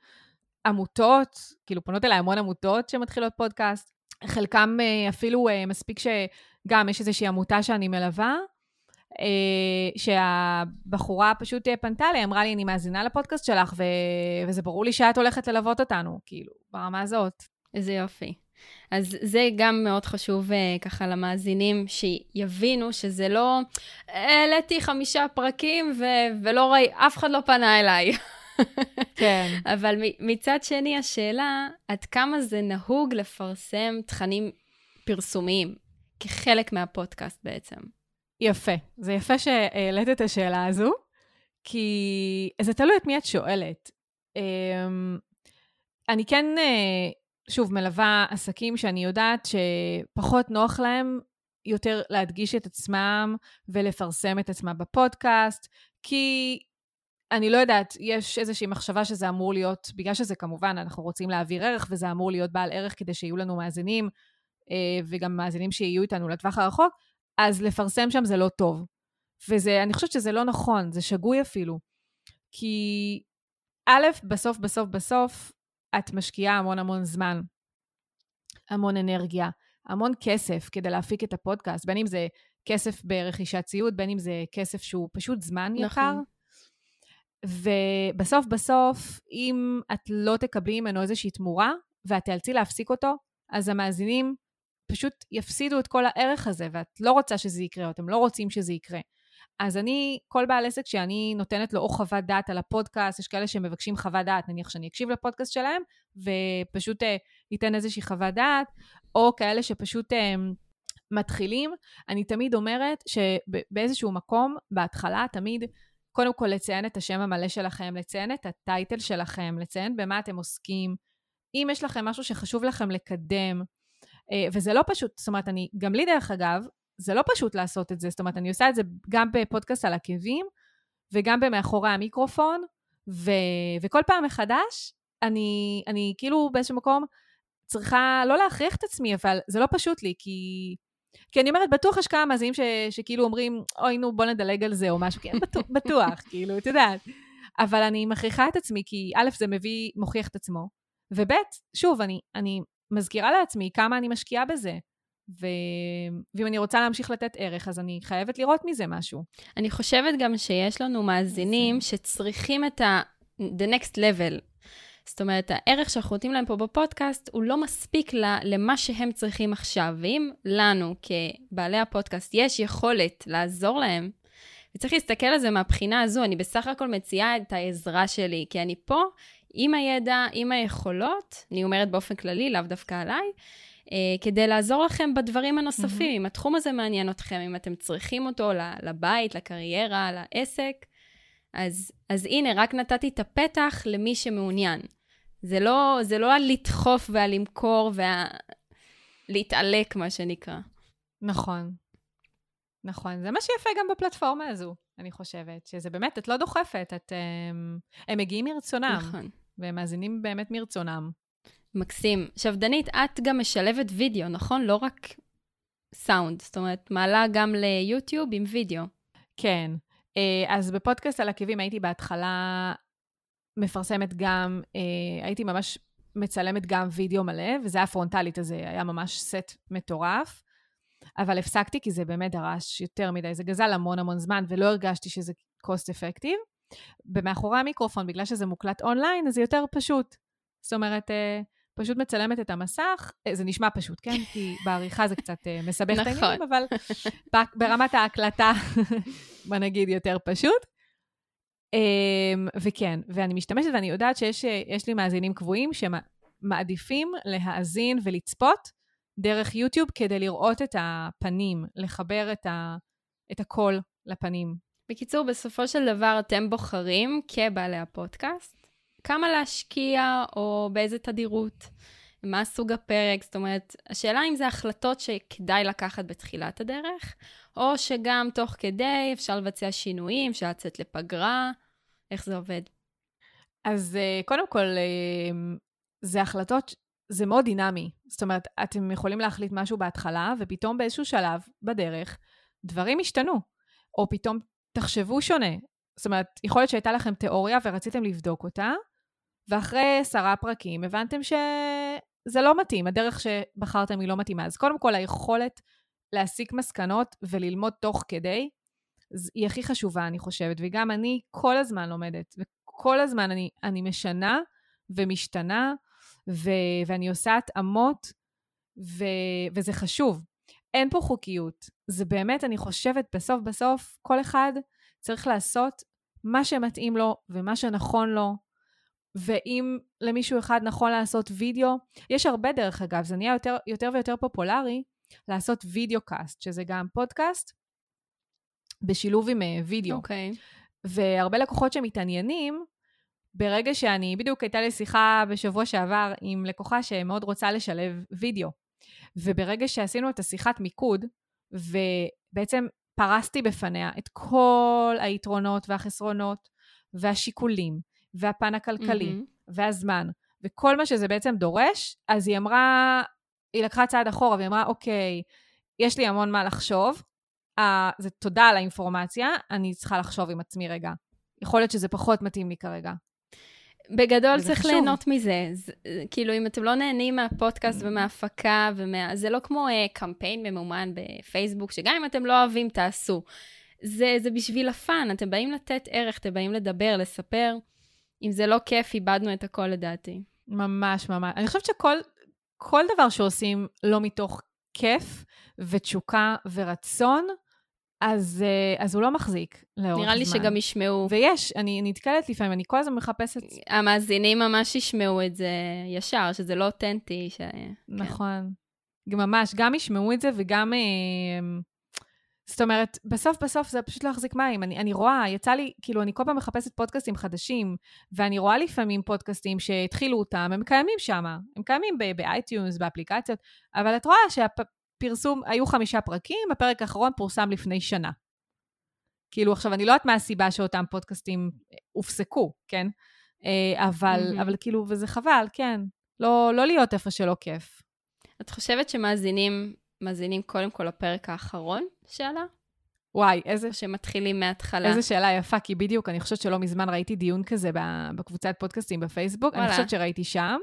עמותות, כאילו פונות אליי המון עמותות שמתחילות פודקאסט, חלקם uh, אפילו uh, מספיק שגם יש איזושהי עמותה שאני מלווה, שהבחורה פשוט פנתה לי, אמרה לי, אני מאזינה לפודקאסט שלך, ו... וזה ברור לי שאת הולכת ללוות אותנו, כאילו, ברמה הזאת. איזה יופי. אז זה גם מאוד חשוב uh, ככה למאזינים, שיבינו שזה לא, העליתי חמישה פרקים ו- ולא ראי, אף אחד לא פנה אליי. *laughs* כן. אבל מצד שני, השאלה, עד כמה זה נהוג לפרסם תכנים פרסומיים כחלק מהפודקאסט בעצם? יפה. זה יפה שהעלית את השאלה הזו, כי זה תלוי את מי את שואלת. אמ, אני כן אה, שוב, מלווה עסקים שאני יודעת שפחות נוח להם יותר להדגיש את עצמם ולפרסם את עצמם בפודקאסט, כי אני לא יודעת, יש איזושהי מחשבה שזה אמור להיות, בגלל שזה כמובן, אנחנו רוצים להעביר ערך וזה אמור להיות בעל ערך כדי שיהיו לנו מאזינים, אה, וגם מאזינים שיהיו איתנו לטווח הרחוק, אז לפרסם שם זה לא טוב. וזה, אני חושבת שזה לא נכון, זה שגוי אפילו. כי א', בסוף, בסוף, בסוף, את משקיעה המון המון זמן, המון אנרגיה, המון כסף כדי להפיק את הפודקאסט, בין אם זה כסף ברכישת ציוד, בין אם זה כסף שהוא פשוט זמן נכון. יקר. ובסוף בסוף, אם את לא תקבלי ממנו איזושהי תמורה, ואת תיאלצי להפסיק אותו, אז המאזינים פשוט יפסידו את כל הערך הזה, ואת לא רוצה שזה יקרה, או אתם לא רוצים שזה יקרה. אז אני, כל בעל עסק שאני נותנת לו או חוות דעת על הפודקאסט, יש כאלה שמבקשים חוות דעת, נניח שאני אקשיב לפודקאסט שלהם, ופשוט אה, ייתן איזושהי חוות דעת, או כאלה שפשוט אה, מתחילים. אני תמיד אומרת שבאיזשהו מקום, בהתחלה, תמיד, קודם כל לציין את השם המלא שלכם, לציין את הטייטל שלכם, לציין במה אתם עוסקים. אם יש לכם משהו שחשוב לכם לקדם, אה, וזה לא פשוט, זאת אומרת, אני, גם לי דרך אגב, זה לא פשוט לעשות את זה, זאת אומרת, אני עושה את זה גם בפודקאסט על עקבים, וגם במאחורי המיקרופון, ו... וכל פעם מחדש, אני, אני כאילו באיזשהו מקום צריכה לא להכריח את עצמי, אבל זה לא פשוט לי, כי... כי אני אומרת, בטוח יש כמה מאזינים ש... שכאילו אומרים, אוי, נו, בוא נדלג על זה או משהו, כן, בטוח, *laughs* בטוח כאילו, את יודעת. אבל אני מכריחה את עצמי, כי א', זה מביא, מוכיח את עצמו, וב', שוב, אני, אני מזכירה לעצמי כמה אני משקיעה בזה. ו... ואם אני רוצה להמשיך לתת ערך, אז אני חייבת לראות מזה משהו. אני חושבת גם שיש לנו מאזינים שצריכים את ה... the next level. זאת אומרת, הערך שאנחנו נותנים להם פה בפודקאסט הוא לא מספיק למה שהם צריכים עכשיו. ואם לנו, כבעלי הפודקאסט, יש יכולת לעזור להם, וצריך להסתכל על זה מהבחינה הזו, אני בסך הכל מציעה את העזרה שלי, כי אני פה עם הידע, עם היכולות, אני אומרת באופן כללי, לאו דווקא עליי, כדי לעזור לכם בדברים הנוספים. Mm-hmm. אם התחום הזה מעניין אתכם, אם אתם צריכים אותו לבית, לקריירה, לעסק, אז, אז הנה, רק נתתי את הפתח למי שמעוניין. זה לא, זה לא הלדחוף והלמכור והלהתעלק, מה שנקרא. נכון. נכון. זה מה שיפה גם בפלטפורמה הזו, אני חושבת. שזה באמת, את לא דוחפת, את, הם, הם מגיעים מרצונם. נכון. והם מאזינים באמת מרצונם. מקסים. עכשיו, דנית, את גם משלבת וידאו, נכון? לא רק סאונד, זאת אומרת, מעלה גם ליוטיוב עם וידאו. כן. אה, אז בפודקאסט על עקבים הייתי בהתחלה מפרסמת גם, אה, הייתי ממש מצלמת גם וידאו מלא, וזה היה פרונטלית, אז זה היה ממש סט מטורף. אבל הפסקתי כי זה באמת דרש יותר מדי, זה גזל המון המון זמן, ולא הרגשתי שזה cost effective. ומאחורי המיקרופון, בגלל שזה מוקלט אונליין, אז זה יותר פשוט. זאת אומרת, אה, פשוט מצלמת את המסך, אה, זה נשמע פשוט, כן? כי *laughs* בעריכה זה קצת אה, מסבך את נכון. העניינים, אבל *laughs* ברמת ההקלטה, *laughs* בוא נגיד, יותר פשוט. אמ, וכן, ואני משתמשת ואני יודעת שיש יש לי מאזינים קבועים שמעדיפים להאזין ולצפות דרך יוטיוב כדי לראות את הפנים, לחבר את, ה, את הקול לפנים. בקיצור, בסופו של דבר אתם בוחרים, כבעלי הפודקאסט, כמה להשקיע או באיזה תדירות, מה סוג הפרק, זאת אומרת, השאלה אם זה החלטות שכדאי לקחת בתחילת הדרך, או שגם תוך כדי אפשר לבצע שינויים, אפשר לצאת לפגרה, איך זה עובד? אז אה, קודם כל, אה, זה החלטות, זה מאוד דינמי. זאת אומרת, אתם יכולים להחליט משהו בהתחלה, ופתאום באיזשהו שלב בדרך, דברים השתנו. או פתאום תחשבו שונה. זאת אומרת, יכול להיות שהייתה לכם תיאוריה ורציתם לבדוק אותה, ואחרי עשרה פרקים הבנתם שזה לא מתאים, הדרך שבחרתם היא לא מתאימה. אז קודם כל, היכולת להסיק מסקנות וללמוד תוך כדי, היא הכי חשובה, אני חושבת. וגם אני כל הזמן לומדת, וכל הזמן אני, אני משנה ומשתנה, ו, ואני עושה התאמות, ו, וזה חשוב. אין פה חוקיות. זה באמת, אני חושבת, בסוף בסוף, כל אחד צריך לעשות מה שמתאים לו ומה שנכון לו. ואם למישהו אחד נכון לעשות וידאו, יש הרבה דרך אגב, זה נהיה יותר, יותר ויותר פופולרי לעשות videocast, שזה גם פודקאסט בשילוב עם uh, וידאו. אוקיי. Okay. והרבה לקוחות שמתעניינים, ברגע שאני, בדיוק הייתה לי שיחה בשבוע שעבר עם לקוחה שמאוד רוצה לשלב וידאו. וברגע שעשינו את השיחת מיקוד, ובעצם פרסתי בפניה את כל היתרונות והחסרונות והשיקולים והפן הכלכלי mm-hmm. והזמן וכל מה שזה בעצם דורש, אז היא אמרה, היא לקחה צעד אחורה והיא אמרה, אוקיי, יש לי המון מה לחשוב, uh, זה תודה על האינפורמציה, אני צריכה לחשוב עם עצמי רגע. יכול להיות שזה פחות מתאים לי כרגע. בגדול צריך חשוב. ליהנות מזה. זה, כאילו, אם אתם לא נהנים מהפודקאסט ומההפקה, ומה... זה לא כמו uh, קמפיין ממומן בפייסבוק, שגם אם אתם לא אוהבים, תעשו. זה, זה בשביל הפאן, אתם באים לתת ערך, אתם באים לדבר, לספר. אם זה לא כיף, איבדנו את הכל לדעתי. ממש, ממש. אני חושבת שכל דבר שעושים לא מתוך כיף ותשוקה ורצון, אז, אה, אז הוא לא מחזיק לאורך זמן. נראה לי. שגם ישמעו. ויש, אני נתקלת לפעמים, אני כל הזמן מחפשת... המאזינים ממש ישמעו את זה ישר, שזה לא אותנטי. ש... כן. נכון. כן. ממש, גם ישמעו את זה וגם... אה, זאת אומרת, בסוף בסוף זה פשוט להחזיק מים. אני, אני רואה, יצא לי, כאילו, אני כל פעם מחפשת פודקאסטים חדשים, ואני רואה לפעמים פודקאסטים שהתחילו אותם, הם קיימים שם, הם קיימים ב iTunes, באפליקציות, אבל את רואה שהפרסום, היו חמישה פרקים, הפרק האחרון פורסם לפני שנה. כאילו, עכשיו, אני לא יודעת מה הסיבה שאותם פודקאסטים הופסקו, כן? אה, אבל, mm-hmm. אבל כאילו, וזה חבל, כן. לא, לא להיות איפה שלא כיף. את חושבת שמאזינים מאזינים קודם כל לפרק האחרון שעלה? וואי, איזה... שמתחילים מההתחלה. איזה שאלה יפה, כי בדיוק, אני חושבת שלא מזמן ראיתי דיון כזה בקבוצת פודקאסטים בפייסבוק, וואלה. אני חושבת שראיתי שם.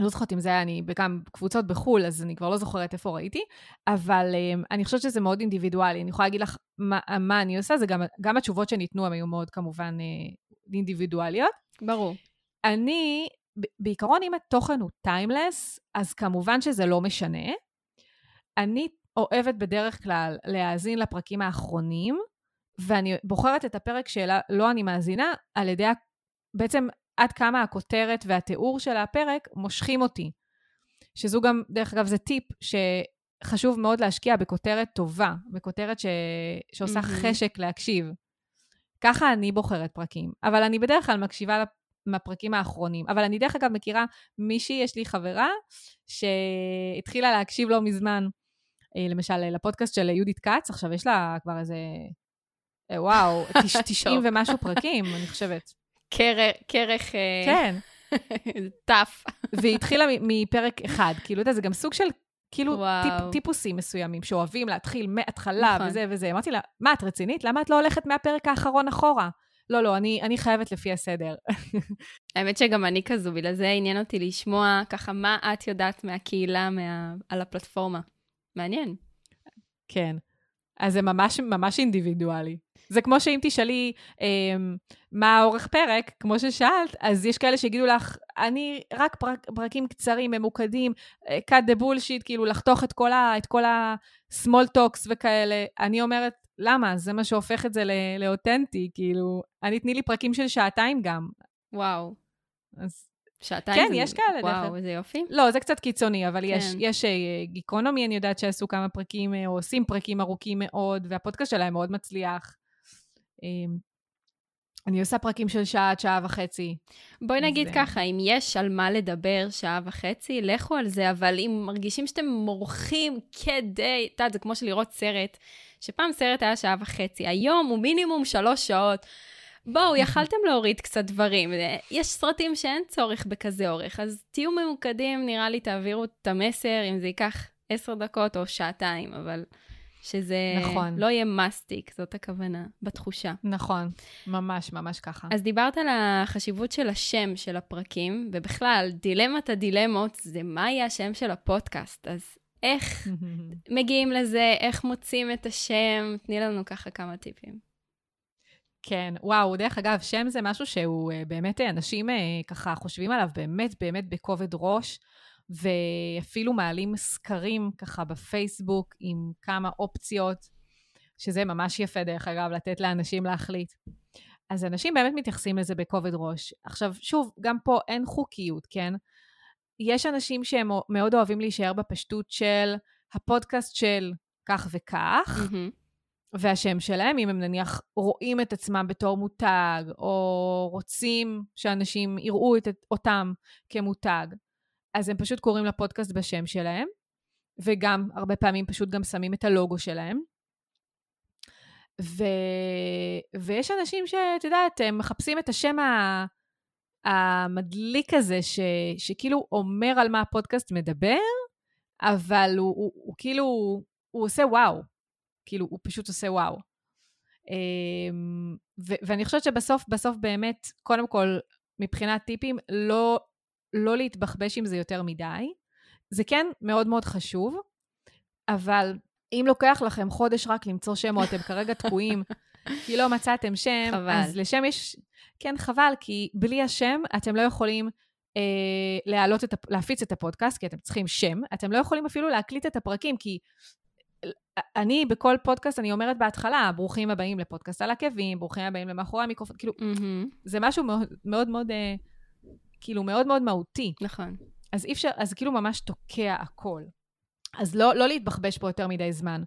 אמ, לא זוכרת אם זה היה, אני גם קבוצות בחו"ל, אז אני כבר לא זוכרת איפה ראיתי, אבל um, אני חושבת שזה מאוד אינדיבידואלי. אני יכולה להגיד לך מה, מה אני עושה, זה גם, גם התשובות שניתנו, הן היו מאוד כמובן uh, אינדיבידואליות. ברור. אני בעיקרון, אם התוכן הוא טיימלס, אז כמובן שזה לא משנה. אני אוהבת בדרך כלל להאזין לפרקים האחרונים, ואני בוחרת את הפרק שלא אני מאזינה, על ידי בעצם עד כמה הכותרת והתיאור של הפרק מושכים אותי. שזו גם, דרך אגב, זה טיפ שחשוב מאוד להשקיע בכותרת טובה, בכותרת ש... שעושה mm-hmm. חשק להקשיב. ככה אני בוחרת פרקים. אבל אני בדרך כלל מקשיבה מהפרקים האחרונים. אבל אני דרך אגב מכירה מישהי, יש לי חברה, שהתחילה להקשיב לא מזמן, אה, למשל לפודקאסט של יהודית כץ, עכשיו יש לה כבר איזה, אה, וואו, *laughs* 90 ומשהו פרקים, אני חושבת. כרך... כן. *laughs* טף. והיא התחילה מפרק אחד, כאילו, אתה יודע, זה גם סוג של כאילו. טיפ, טיפוסים מסוימים שאוהבים להתחיל מההתחלה נכון. וזה וזה. אמרתי לה, מה, את רצינית? למה את לא הולכת מהפרק האחרון אחורה? לא, לא, אני, אני חייבת לפי הסדר. *laughs* האמת שגם אני כזו, בגלל זה עניין אותי לשמוע ככה מה את יודעת מהקהילה, מה... על הפלטפורמה. מעניין. כן. אז זה ממש ממש אינדיבידואלי. זה כמו שאם תשאלי אה, מה האורך פרק, כמו ששאלת, אז יש כאלה שיגידו לך, אני רק פרק, פרקים קצרים, ממוקדים, אה, cut the bullshit, כאילו לחתוך את כל, ה, את כל ה-small talks וכאלה. אני אומרת, למה? זה מה שהופך את זה ל- לאותנטי, כאילו, אני תני לי פרקים של שעתיים גם. וואו. אז שעתיים כן, זה... יש כאלה, דרך וואו, אגב. איזה יופי. לא, זה קצת קיצוני, אבל יש, כן. יש אה, גיקונומי, אני יודעת שעשו כמה פרקים, אה, או עושים פרקים ארוכים מאוד, והפודקאסט שלהם מאוד מצליח. אה, אני עושה פרקים של שעה עד שעה וחצי. בואי נגיד זה- ככה, אם יש על מה לדבר שעה וחצי, לכו על זה, אבל אם מרגישים שאתם מורחים כדי, את יודעת, זה כמו שלראות סרט, שפעם סרט היה שעה וחצי, היום הוא מינימום שלוש שעות. בואו, *laughs* יכלתם להוריד קצת דברים. יש סרטים שאין צורך בכזה אורך, אז תהיו ממוקדים, נראה לי תעבירו את המסר, אם זה ייקח עשר דקות או שעתיים, אבל שזה נכון. לא יהיה מסטיק, זאת הכוונה, בתחושה. נכון, ממש ממש ככה. אז דיברת על החשיבות של השם של הפרקים, ובכלל, דילמת הדילמות זה מה יהיה השם של הפודקאסט. אז איך *laughs* מגיעים לזה, איך מוצאים את השם? תני לנו ככה כמה טיפים. כן, וואו, דרך אגב, שם זה משהו שהוא אה, באמת, אה, אנשים אה, ככה חושבים עליו באמת באמת בכובד ראש, ואפילו מעלים סקרים ככה בפייסבוק עם כמה אופציות, שזה ממש יפה, דרך אגב, לתת לאנשים להחליט. אז אנשים באמת מתייחסים לזה בכובד ראש. עכשיו, שוב, גם פה אין חוקיות, כן? יש אנשים שהם מאוד אוהבים להישאר בפשטות של הפודקאסט של כך וכך, מהמם. והשם שלהם, אם הם נניח רואים את עצמם בתור מותג, או רוצים שאנשים יראו את, אותם כמותג, אז הם פשוט קוראים לפודקאסט בשם שלהם, וגם הרבה פעמים פשוט גם שמים את הלוגו שלהם. ו... ויש אנשים שאת יודעת, הם מחפשים את השם ה... המדליק הזה, ש... שכאילו אומר על מה הפודקאסט מדבר, אבל הוא, הוא, הוא כאילו, הוא עושה וואו. כאילו, הוא פשוט עושה וואו. אמ, ו- ואני חושבת שבסוף, בסוף באמת, קודם כל, מבחינת טיפים, לא, לא להתבחבש עם זה יותר מדי. זה כן מאוד מאוד חשוב, אבל אם לוקח לכם חודש רק למצוא שם, או אתם כרגע תקועים, *laughs* כי לא מצאתם שם, חבל. אז לשם יש... כן, חבל, כי בלי השם אתם לא יכולים אה, להעלות את, הפ- להפיץ את הפודקאסט, כי אתם צריכים שם. אתם לא יכולים אפילו להקליט את הפרקים, כי אני בכל פודקאסט, אני אומרת בהתחלה, ברוכים הבאים לפודקאסט על עקבים, ברוכים הבאים למאחורי המיקרופון, כאילו, מהמם. זה משהו מאוד מאוד, מאוד אה, כאילו, מאוד מאוד מהותי. נכון. אז אי אפשר, אז כאילו ממש תוקע הכל. אז לא, לא להתבחבש פה יותר מדי זמן.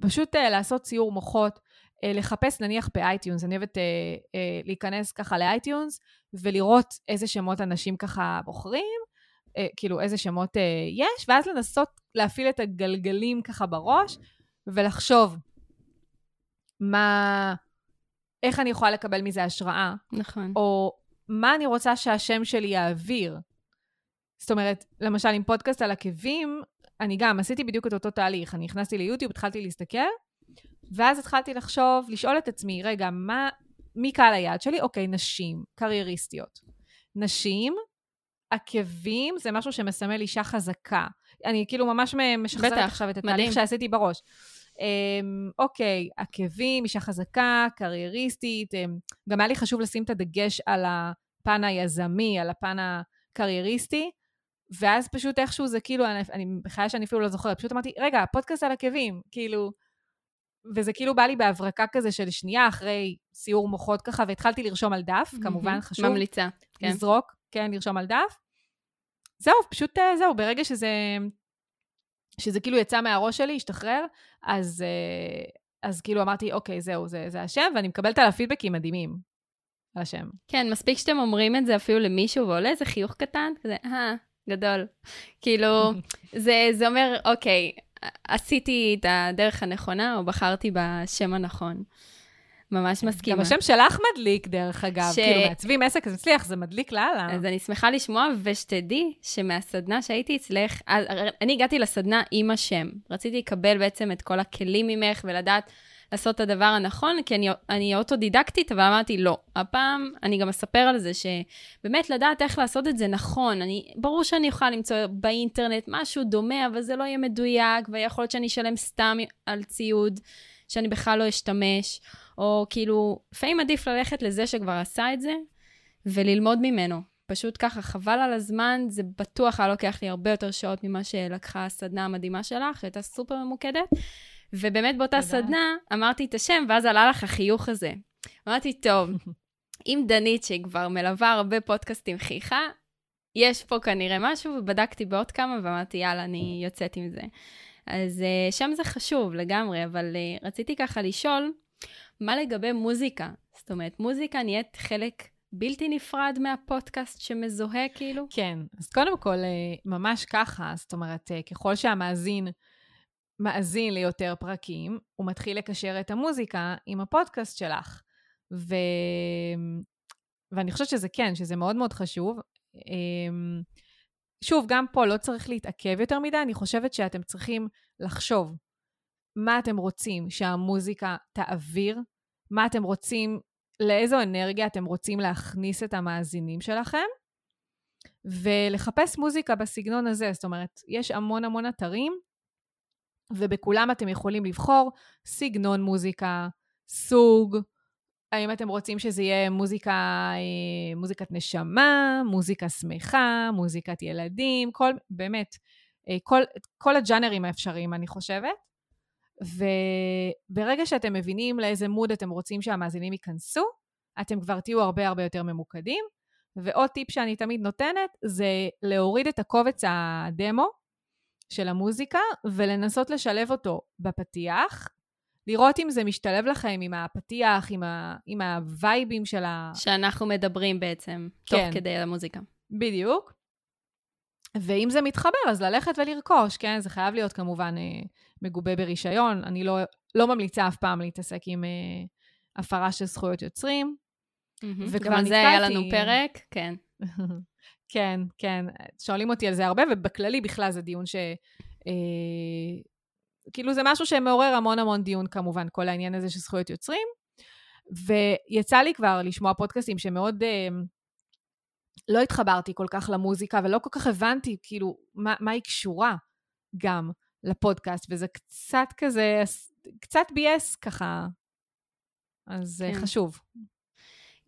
פשוט uh, לעשות סיעור מוחות, uh, לחפש נניח ב iTunes, אני אוהבת uh, uh, להיכנס ככה ל iTunes ולראות איזה שמות אנשים ככה בוחרים, uh, כאילו איזה שמות uh, יש, ואז לנסות להפעיל את הגלגלים ככה בראש ולחשוב מה, איך אני יכולה לקבל מזה השראה, נכון. או מה אני רוצה שהשם שלי יעביר. זאת אומרת, למשל עם פודקאסט על עקבים, אני גם עשיתי בדיוק את אותו תהליך. אני נכנסתי ליוטיוב, התחלתי להסתכל, ואז התחלתי לחשוב, לשאול את עצמי, רגע, מה, מי קהל היעד שלי? אוקיי, נשים, קרייריסטיות. נשים, עקבים, זה משהו שמסמל אישה חזקה. אני כאילו ממש משחזרת בטח, עכשיו את מדהים. התהליך שעשיתי בראש. אמ, אוקיי, עקבים, אישה חזקה, קרייריסטית. אמ, גם היה לי חשוב לשים את הדגש על הפן היזמי, על הפן הקרייריסטי, ואז פשוט איכשהו זה כאילו, אני, אני בחיי שאני אפילו לא זוכרת, פשוט אמרתי, רגע, פודקאסט על עקבים, כאילו, וזה כאילו בא לי בהברקה כזה של שנייה אחרי סיור מוחות ככה, והתחלתי לרשום על דף, כמובן. חשוב. ממליצה, כן. לזרוק, כן, לרשום על דף. זהו, פשוט אה, זהו, ברגע שזה, שזה כאילו יצא מהראש שלי, השתחרר, אז, אה, אז כאילו אמרתי, אוקיי, זהו, זה, זה השם, ואני מקבלת עליו פידבקים מדהימים על השם. כן, מספיק שאתם אומרים את זה אפילו למישהו ועולה איזה חיוך קטן, כזה, אה, גדול. כאילו, *laughs* זה, זה אומר, אוקיי, עשיתי את הדרך הנכונה, או בחרתי בשם הנכון. ממש מסכימה. גם השם שלך מדליק, דרך אגב. ש- כאילו, מעצבים עסק, אז מצליח, זה מדליק לאללה. אז אני שמחה לשמוע, ושתדעי שמהסדנה שהייתי אצלך, אני הגעתי לסדנה עם השם. רציתי לקבל בעצם את כל הכלים ממך ולדעת לעשות את הדבר הנכון, כי אני, אני אוטודידקטית, אבל אמרתי, לא. הפעם אני גם אספר על זה, שבאמת לדעת איך לעשות את זה נכון. אני, ברור שאני יכולה למצוא באינטרנט משהו דומה, אבל זה לא יהיה מדויק, ויכול להיות שאני אשלם סתם על ציוד שאני בכלל לא אשתמש, או כאילו, לפעמים עדיף ללכת לזה שכבר עשה את זה, וללמוד ממנו. פשוט ככה, חבל על הזמן, זה בטוח היה לוקח לי הרבה יותר שעות ממה שלקחה הסדנה המדהימה שלך, שהייתה סופר ממוקדת. ובאמת באותה תודה. סדנה אמרתי את השם, ואז עלה לך החיוך הזה. אמרתי, טוב, *laughs* אם דנית, שהיא כבר מלווה הרבה פודקאסטים, חייכה, יש פה כנראה משהו, ובדקתי בעוד כמה, ואמרתי, יאללה, אני יוצאת עם זה. אז uh, שם זה חשוב לגמרי, אבל uh, רציתי ככה לשאול, מה לגבי מוזיקה? זאת אומרת, מוזיקה נהיית חלק בלתי נפרד מהפודקאסט שמזוהה כאילו? כן, אז קודם כל, אה, ממש ככה, זאת אומרת, אה, ככל שהמאזין מאזין ליותר פרקים, הוא מתחיל לקשר את המוזיקה עם הפודקאסט שלך. ו... ואני חושבת שזה כן, שזה מאוד מאוד חשוב. שוב, גם פה לא צריך להתעכב יותר מדי, אני חושבת שאתם צריכים לחשוב מה אתם רוצים שהמוזיקה תעביר, מה אתם רוצים, לאיזו אנרגיה אתם רוצים להכניס את המאזינים שלכם, ולחפש מוזיקה בסגנון הזה. זאת אומרת, יש המון המון אתרים, ובכולם אתם יכולים לבחור סגנון מוזיקה, סוג, האם אתם רוצים שזה יהיה מוזיקה, אה, מוזיקת נשמה, מוזיקה שמחה, מוזיקת ילדים, כל, באמת, אה, כל, כל הג'אנרים האפשריים, אני חושבת. וברגע שאתם מבינים לאיזה מוד אתם רוצים שהמאזינים ייכנסו, אתם כבר תהיו הרבה הרבה יותר ממוקדים. ועוד טיפ שאני תמיד נותנת, זה להוריד את הקובץ הדמו של המוזיקה ולנסות לשלב אותו בפתיח, לראות אם זה משתלב לכם עם הפתיח, עם, ה, עם הווייבים של ה... שאנחנו מדברים בעצם, תוך כן. כדי המוזיקה. בדיוק. ואם זה מתחבר, אז ללכת ולרכוש, כן? זה חייב להיות כמובן אה, מגובה ברישיון. אני לא, לא ממליצה אף פעם להתעסק עם אה, הפרה של זכויות יוצרים. וכבר גם על זה היה נתקלתי- לנו פרק, כן. *laughs* כן, כן. שואלים אותי על זה הרבה, ובכללי בכלל זה דיון ש... אה, כאילו זה משהו שמעורר המון המון דיון כמובן, כל העניין הזה של זכויות יוצרים. ויצא לי כבר לשמוע פודקאסטים שמאוד... אה, לא התחברתי כל כך למוזיקה, ולא כל כך הבנתי, כאילו, מה, מה היא קשורה גם לפודקאסט, וזה קצת כזה, קצת ביאס ככה. אז כן. כן. חשוב.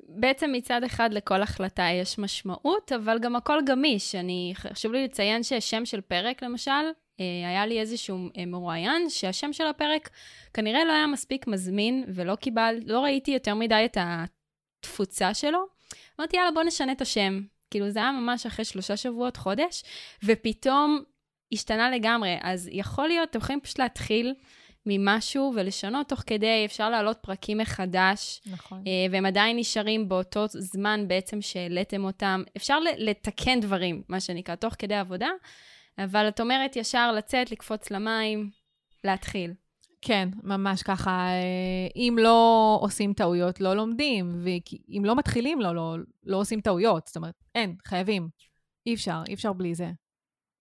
בעצם מצד אחד לכל החלטה יש משמעות, אבל גם הכל גמיש. אני, חשוב לי לציין ששם של פרק, למשל, אה, היה לי איזשהו אה, מרואיין, שהשם של הפרק כנראה לא היה מספיק מזמין, ולא קיבל, לא ראיתי יותר מדי את התפוצה שלו. אמרתי, יאללה, בוא נשנה את השם. כאילו, זה היה ממש אחרי שלושה שבועות, חודש, ופתאום השתנה לגמרי. אז יכול להיות, אתם יכולים פשוט להתחיל ממשהו ולשנות תוך כדי, אפשר להעלות פרקים מחדש. נכון. אה, והם עדיין נשארים באותו זמן בעצם שהעליתם אותם. אפשר לתקן דברים, מה שנקרא, תוך כדי עבודה, אבל את אומרת ישר לצאת, לקפוץ למים, להתחיל. כן, ממש ככה. אה, אם לא עושים טעויות, לא לומדים, ואם לא מתחילים, לא, לא, לא עושים טעויות. זאת אומרת, אין, חייבים. אי אפשר, אי אפשר בלי זה.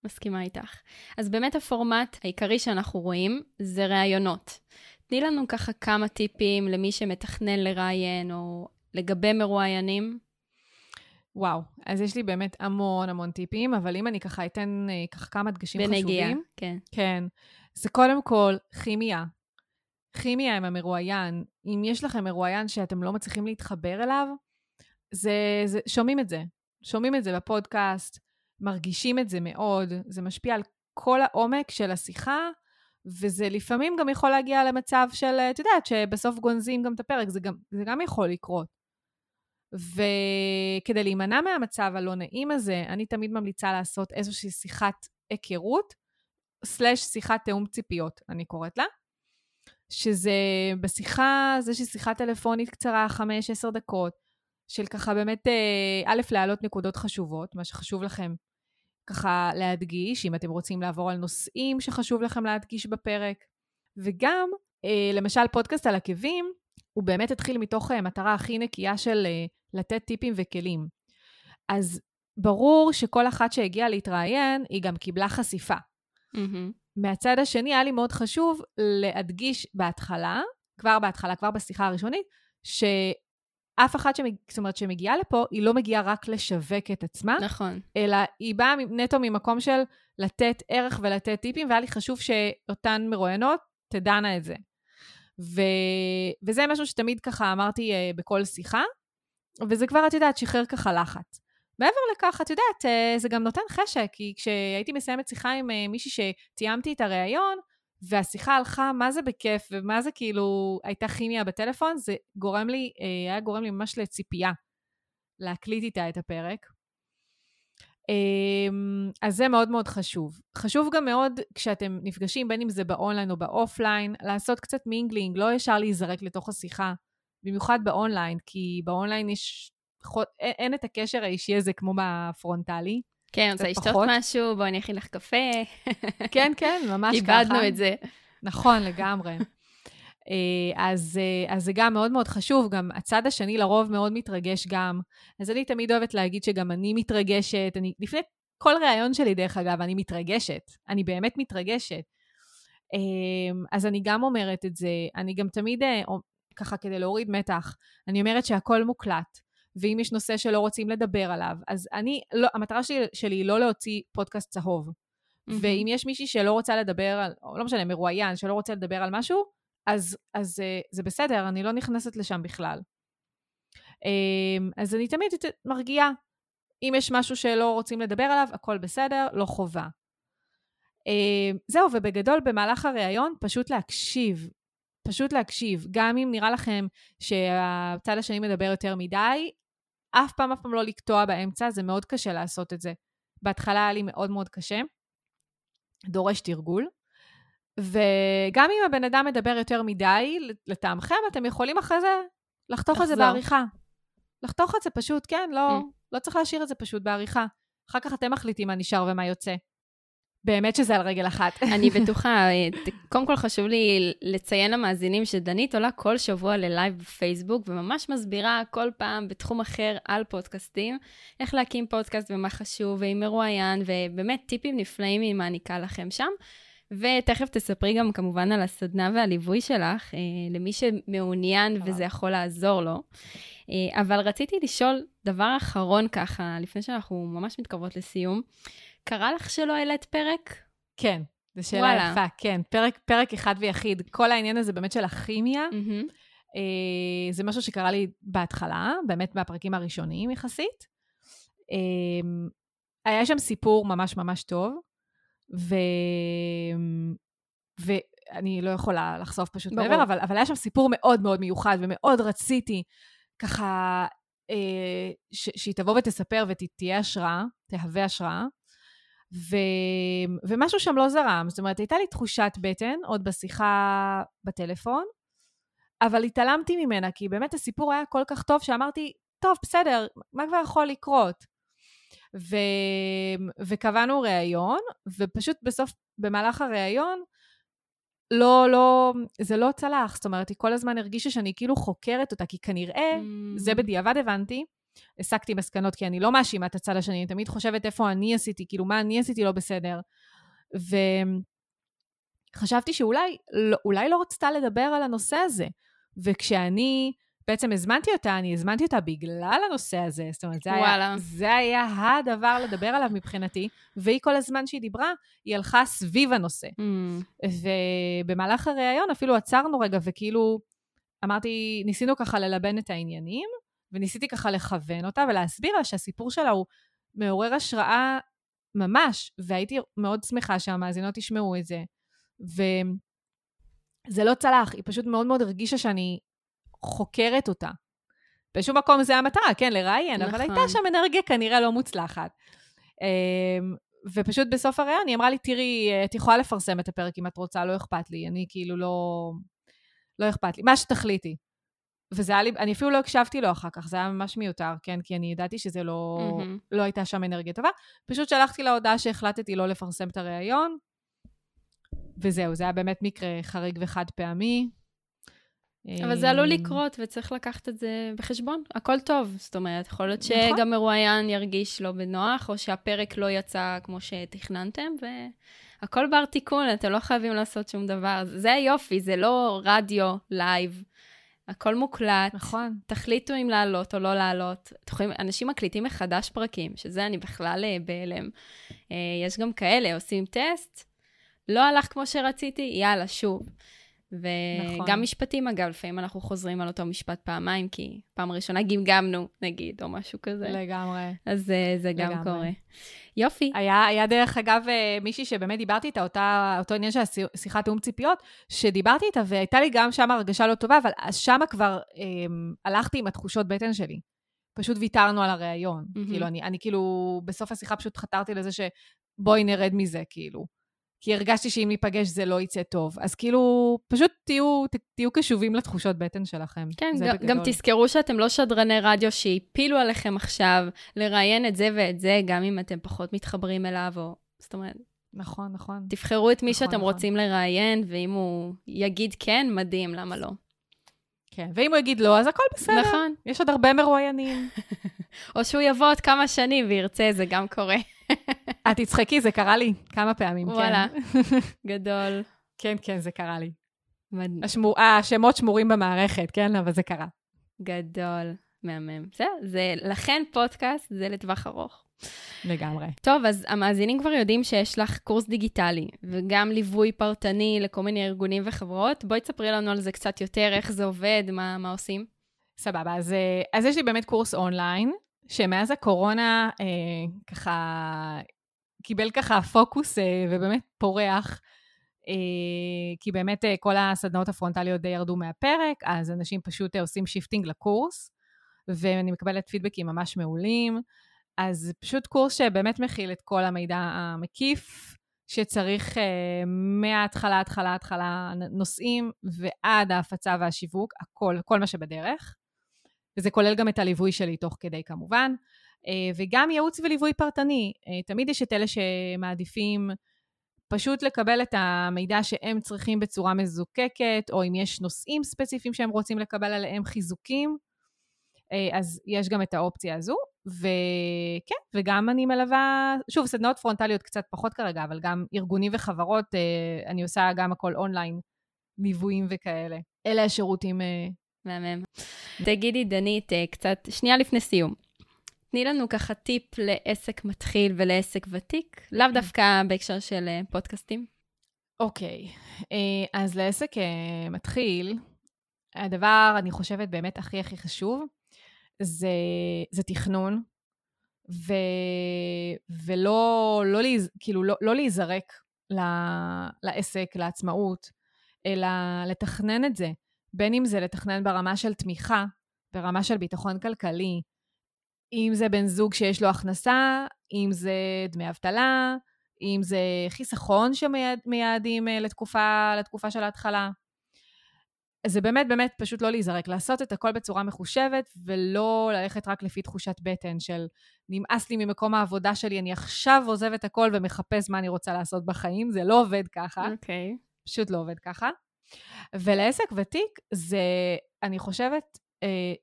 מסכימה איתך. אז באמת הפורמט העיקרי שאנחנו רואים זה ראיונות. תני לנו ככה כמה טיפים למי שמתכנן לראיין או לגבי מרואיינים. וואו, אז יש לי באמת המון המון טיפים, אבל אם אני ככה אתן אה, ככה כמה דגשים בנגיעה, חשובים. כן. כן. זה קודם כל כימיה. כימיה עם המרואיין. אם יש לכם מרואיין שאתם לא מצליחים להתחבר אליו, זה, זה, שומעים את זה. שומעים את זה בפודקאסט, מרגישים את זה מאוד, זה משפיע על כל העומק של השיחה, וזה לפעמים גם יכול להגיע למצב של, את יודעת, שבסוף גונזים גם את הפרק, זה גם, זה גם יכול לקרות. וכדי להימנע מהמצב הלא נעים הזה, אני תמיד ממליצה לעשות איזושהי שיחת היכרות, סלש שיחת תיאום ציפיות, אני קוראת לה. שזה בשיחה, זה שיחה טלפונית קצרה, 5-10 דקות, של ככה באמת, אה, א', להעלות נקודות חשובות, מה שחשוב לכם ככה להדגיש, אם אתם רוצים לעבור על נושאים שחשוב לכם להדגיש בפרק. וגם, אה, למשל, פודקאסט על עקבים, הוא באמת התחיל מתוך uh, מטרה הכי נקייה של uh, לתת טיפים וכלים. אז ברור שכל אחת שהגיעה להתראיין, היא גם קיבלה חשיפה. Mm-hmm. מהצד השני, היה לי מאוד חשוב להדגיש בהתחלה, כבר בהתחלה, כבר בשיחה הראשונית, שאף אחת שמג... זאת אומרת, שמגיעה לפה, היא לא מגיעה רק לשווק את עצמה. נכון. אלא היא באה נטו ממקום של לתת ערך ולתת טיפים, והיה לי חשוב שאותן מרואיינות תדענה את זה. ו... וזה משהו שתמיד ככה אמרתי uh, בכל שיחה, וזה כבר, את יודעת, שחרר ככה לחץ. מעבר לכך, את יודעת, אה, זה גם נותן חשק, כי כשהייתי מסיימת שיחה עם אה, מישהי שתיאמתי את הריאיון, והשיחה הלכה, מה זה בכיף, ומה זה כאילו, הייתה כימיה בטלפון, זה גורם לי, אה, היה גורם לי ממש לציפייה להקליט איתה את הפרק. אמ, אז זה מאוד מאוד חשוב. חשוב גם מאוד כשאתם נפגשים, בין אם זה באונליין או ב offline, לעשות קצת mingling, לא ישר להיזרק לתוך השיחה, במיוחד באונליין, כי באונליין יש אין, אין את הקשר האישי הזה כמו בפרונטלי. כן, רוצה לשתות משהו, בואי אני אכין לך קפה. כן, כן, ממש *laughs* ככה. איבדנו את זה. נכון, לגמרי. אה, אז, אה, אז זה גם מאוד מאוד חשוב, גם הצד השני לרוב מאוד מתרגש גם. אז אני תמיד אוהבת להגיד שגם אני מתרגשת, אני, לפני כל ראיון שלי, דרך אגב, אני מתרגשת. אני באמת מתרגשת. אה, אז אני גם אומרת את זה, אני גם תמיד, ככה כדי להוריד מתח, אני אומרת שהכל מוקלט. ואם יש נושא שלא רוצים לדבר עליו, אז אני, לא, המטרה שלי, שלי היא לא להוציא פודקאסט צהוב. Mm-hmm. ואם יש מישהי שלא רוצה לדבר על, לא משנה, מרואיין, שלא רוצה לדבר על משהו, אז, אז uh, זה בסדר, אני לא נכנסת לשם בכלל. Um, אז אני תמיד מרגיעה. אם יש משהו שלא רוצים לדבר עליו, הכל בסדר, לא חובה. Um, זהו, ובגדול, במהלך הראיון, פשוט להקשיב. פשוט להקשיב. גם אם נראה לכם שהצד השני מדבר יותר מדי, אף פעם, אף פעם לא לקטוע באמצע, זה מאוד קשה לעשות את זה. בהתחלה היה לי מאוד מאוד קשה, דורש תרגול. וגם אם הבן אדם מדבר יותר מדי, לטעמכם, אתם יכולים אחרי זה לחתוך את זה בעריכה. לחתוך את זה פשוט, כן, לא, mm. לא צריך להשאיר את זה פשוט בעריכה. אחר כך אתם מחליטים מה נשאר ומה יוצא. באמת שזה על רגל אחת. *laughs* אני *laughs* בטוחה. קודם כל חשוב לי לציין למאזינים שדנית עולה כל שבוע ללייב בפייסבוק, וממש מסבירה כל פעם בתחום אחר על פודקאסטים, איך להקים פודקאסט ומה חשוב, ועם מרואיין, ובאמת טיפים נפלאים היא מעניקה לכם שם. ותכף תספרי גם כמובן על הסדנה והליווי שלך, אה, למי שמעוניין וזה יכול לעזור לו. אה, אבל רציתי לשאול דבר אחרון ככה, לפני שאנחנו ממש מתקרבות לסיום. קרה לך שלא העלית פרק? כן, זו שאלה וואלה. יפה, כן. פרק, פרק אחד ויחיד. כל העניין הזה באמת של הכימיה, mm-hmm. אה, זה משהו שקרה לי בהתחלה, באמת מהפרקים הראשונים יחסית. אה, היה שם סיפור ממש ממש טוב, ו... ואני לא יכולה לחשוף פשוט ברור. מעבר, אבל, אבל היה שם סיפור מאוד מאוד מיוחד, ומאוד רציתי ככה אה, ש- שהיא תבוא ותספר ותהיה השראה, תהווה השראה. ו... ומשהו שם לא זרם. זאת אומרת, הייתה לי תחושת בטן עוד בשיחה בטלפון, אבל התעלמתי ממנה, כי באמת הסיפור היה כל כך טוב שאמרתי, טוב, בסדר, מה כבר יכול לקרות? ו... וקבענו ראיון, ופשוט בסוף, במהלך הראיון, לא, לא, זה לא צלח. זאת אומרת, היא כל הזמן הרגישה שאני כאילו חוקרת אותה, כי כנראה, mm. זה בדיעבד הבנתי, הסקתי מסקנות, כי אני לא מאשימה את הצד השני, אני תמיד חושבת איפה אני עשיתי, כאילו, מה אני עשיתי לא בסדר. וחשבתי שאולי לא, אולי לא רצתה לדבר על הנושא הזה. וכשאני בעצם הזמנתי אותה, אני הזמנתי אותה בגלל הנושא הזה. זאת אומרת, זה, היה, זה היה הדבר לדבר עליו מבחינתי, והיא כל הזמן שהיא דיברה, היא הלכה סביב הנושא. Mm. ובמהלך הראיון אפילו עצרנו רגע, וכאילו, אמרתי, ניסינו ככה ללבן את העניינים, וניסיתי ככה לכוון אותה ולהסביר לה שהסיפור שלה הוא מעורר השראה ממש, והייתי מאוד שמחה שהמאזינות ישמעו את זה. וזה לא צלח, היא פשוט מאוד מאוד הרגישה שאני חוקרת אותה. בשום מקום זה המטרה, כן, לראיין, נכון. אבל הייתה שם אנרגיה כנראה לא מוצלחת. אמ, ופשוט בסוף הראיון היא אמרה לי, תראי, את יכולה לפרסם את הפרק אם את רוצה, לא אכפת לי, אני כאילו לא... לא אכפת לי, מה שתחליטי. וזה היה לי, אני אפילו לא הקשבתי לו אחר כך, זה היה ממש מיותר, כן? כי אני ידעתי שזה לא, mm-hmm. לא הייתה שם אנרגיה טובה. פשוט שלחתי לה הודעה שהחלטתי לא לפרסם את הריאיון, וזהו, זה היה באמת מקרה חריג וחד פעמי. אבל זה עלול לקרות וצריך לקחת את זה בחשבון. הכל טוב. זאת אומרת, יכול להיות נכון. שגם מרואיין ירגיש לא בנוח, או שהפרק לא יצא כמו שתכננתם, והכל בר תיקון, אתם לא חייבים לעשות שום דבר. זה היופי, זה לא רדיו, לייב. הכל מוקלט. נכון. תחליטו אם לעלות או לא לעלות. אתם יכולים, אנשים מקליטים מחדש פרקים, שזה אני בכלל אה, בהלם. אה, יש גם כאלה, עושים טסט, לא הלך כמו שרציתי, יאללה, שוב. וגם נכון. משפטים, אגב, לפעמים אנחנו חוזרים על אותו משפט פעמיים, כי פעם ראשונה גמגמנו, נגיד, או משהו כזה. לגמרי. אז אה, זה גם לגמרי. קורה. יופי. היה, היה דרך אגב אה, מישהי שבאמת דיברתי איתה, אותה, אותו עניין של השי- שיחת תיאום ציפיות, שדיברתי איתה והייתה לי גם שם הרגשה לא טובה, אבל שם כבר אה, הלכתי עם התחושות בטן שלי. פשוט ויתרנו על הראיון. מהמם. כאילו, אני, אני כאילו, בסוף השיחה פשוט חתרתי לזה שבואי נרד מזה, כאילו. כי הרגשתי שאם ניפגש זה לא יצא טוב. אז כאילו, פשוט תהיו, תהיו קשובים לתחושות בטן שלכם. כן, גם, בגדול. גם תזכרו שאתם לא שדרני רדיו שהפילו עליכם עכשיו לראיין את זה ואת זה, גם אם אתם פחות מתחברים אליו, או... זאת אומרת, נכון, נכון. תבחרו את מי נכון, שאתם נכון. רוצים לראיין, ואם הוא יגיד כן, מדהים, למה לא? כן, ואם הוא יגיד לא, אז הכל בסדר. נכון. יש עוד הרבה מרואיינים. *laughs* או שהוא יבוא עוד כמה שנים וירצה, זה גם קורה. את תצחקי, זה קרה לי כמה פעמים, כן. וואלה, גדול. כן, כן, זה קרה לי. מד- השמור... השמות שמורים במערכת, כן? אבל זה קרה. גדול, מהמם. זהו, זה, לכן פודקאסט זה לטווח ארוך. לגמרי. טוב, אז המאזינים כבר יודעים שיש לך קורס דיגיטלי, וגם ליווי פרטני לכל מיני ארגונים וחברות. בואי תספרי לנו על זה קצת יותר, איך זה עובד, מה, מה עושים. סבבה, אז, אה, אז יש לי באמת קורס אונליין, שמאז הקורונה אה, ככה קיבל ככה פוקוס אה, ובאמת פורח, אה, כי באמת אה, כל הסדנאות הפרונטליות די ירדו מהפרק, אז אנשים פשוט אה, עושים shifting לקורס, ואני מקבלת פידבקים ממש מעולים. אז פשוט קורס שבאמת מכיל את כל המידע המקיף שצריך אה, מההתחלה, התחלה, התחלה, נושאים ועד ההפצה והשיווק, הכל, כל מה שבדרך. וזה כולל גם את הליווי שלי תוך כדי כמובן. אה, וגם ייעוץ וליווי פרטני. אה, תמיד יש את אלה שמעדיפים פשוט לקבל את המידע שהם צריכים בצורה מזוקקת, או אם יש נושאים ספציפיים שהם רוצים לקבל עליהם חיזוקים, אה, אז יש גם את האופציה הזו. וכן, וגם אני מלווה, שוב, סדנאות פרונטליות קצת פחות כרגע, אבל גם ארגונים וחברות, אני עושה גם הכל אונליין, ליוויים וכאלה. אלה השירותים. מהמם. תגידי, דנית, אה, קצת, שנייה לפני סיום. תני לנו ככה טיפ לעסק מתחיל ולעסק ותיק, לאו דווקא בהקשר של אה, פודקאסטים. אוקיי, אה, אז לעסק מתחיל, הדבר, אני חושבת, באמת הכי הכי חשוב, זה, זה תכנון, ו, ולא לא, כאילו, לא, לא להיזרק ל, לעסק, לעצמאות, אלא לתכנן את זה. בין אם זה לתכנן ברמה של תמיכה, ברמה של ביטחון כלכלי, אם זה בן זוג שיש לו הכנסה, אם זה דמי אבטלה, אם זה חיסכון שמייעדים אה, לתקופה, לתקופה של ההתחלה. זה באמת באמת פשוט לא להיזרק, לעשות את הכל בצורה מחושבת, ולא ללכת רק לפי תחושת בטן של נמאס לי ממקום העבודה שלי, אני עכשיו עוזב את הכל ומחפש מה אני רוצה לעשות בחיים, זה לא עובד ככה. אוקיי. פשוט לא עובד ככה. ולעסק ותיק זה, אני חושבת, אה,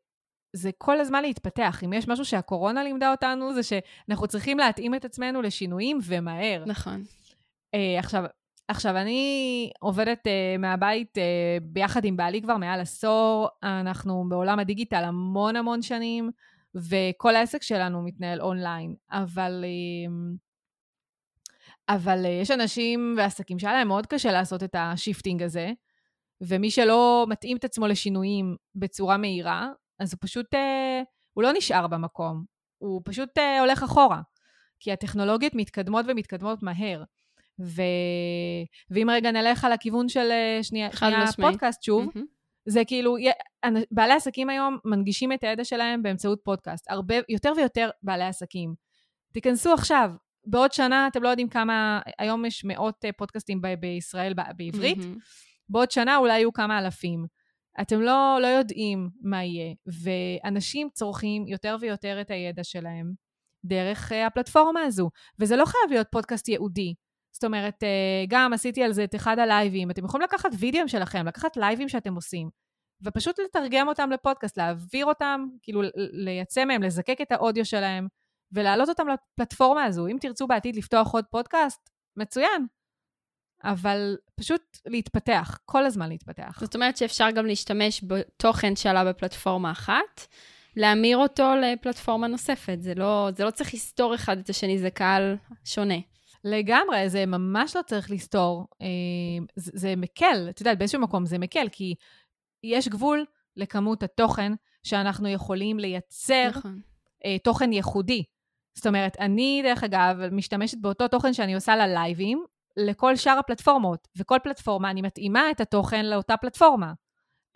זה כל הזמן להתפתח. אם יש משהו שהקורונה לימדה אותנו, זה שאנחנו צריכים להתאים את עצמנו לשינויים ומהר. נכון. אה, עכשיו, עכשיו, אני עובדת uh, מהבית uh, ביחד עם בעלי כבר מעל עשור. אנחנו בעולם הדיגיטל המון המון שנים, וכל העסק שלנו מתנהל אונליין. אבל, uh, אבל uh, יש אנשים ועסקים שהיה להם מאוד קשה לעשות את ה shifting הזה, ומי שלא מתאים את עצמו לשינויים בצורה מהירה, אז הוא פשוט, uh, הוא לא נשאר במקום, הוא פשוט uh, הולך אחורה. כי הטכנולוגיות מתקדמות ומתקדמות מהר. ו... ואם רגע נלך על הכיוון של אה, שנייה, שנייה משמעי. פודקאסט שוב, מהמם. זה כאילו, בעלי עסקים היום מנגישים את הידע שלהם באמצעות פודקאסט. הרבה, יותר ויותר בעלי עסקים. תיכנסו עכשיו, בעוד שנה אתם לא יודעים כמה, היום יש מאות אה, פודקאסטים ב- בישראל בעברית, מהמם. בעוד שנה אולי יהיו כמה אלפים. אתם לא, לא יודעים מה יהיה, ואנשים צורכים יותר ויותר את הידע שלהם דרך uh, הפלטפורמה הזו. וזה לא חייב להיות פודקאסט ייעודי. זאת אומרת, uh, גם עשיתי על זה את אחד הלייבים, אתם יכולים לקחת וידאוים שלכם, לקחת לייבים שאתם עושים, ופשוט לתרגם אותם לפודקאסט, להעביר אותם, כאילו לייצא מהם, לזקק את האודיו שלהם, ולהעלות אותם לפלטפורמה הזו. אם תרצו בעתיד לפתוח עוד פודקאסט, מצוין. אבל פשוט להתפתח, כל הזמן להתפתח. זאת אומרת שאפשר גם להשתמש בתוכן שעלה בפלטפורמה אחת, להמיר אותו לפלטפורמה נוספת. זה לא, זה לא צריך לסתור אחד את השני, זה קהל שונה. לגמרי, זה ממש לא צריך לסתור. אה, זה, זה מקל, את יודעת, באיזשהו מקום זה מקל, כי יש גבול לכמות התוכן שאנחנו יכולים לייצר נכון. אה, תוכן ייחודי. זאת אומרת, אני, דרך אגב, משתמשת באותו תוכן שאני עושה ללייבים, לכל שאר הפלטפורמות, וכל פלטפורמה, אני מתאימה את התוכן לאותה פלטפורמה,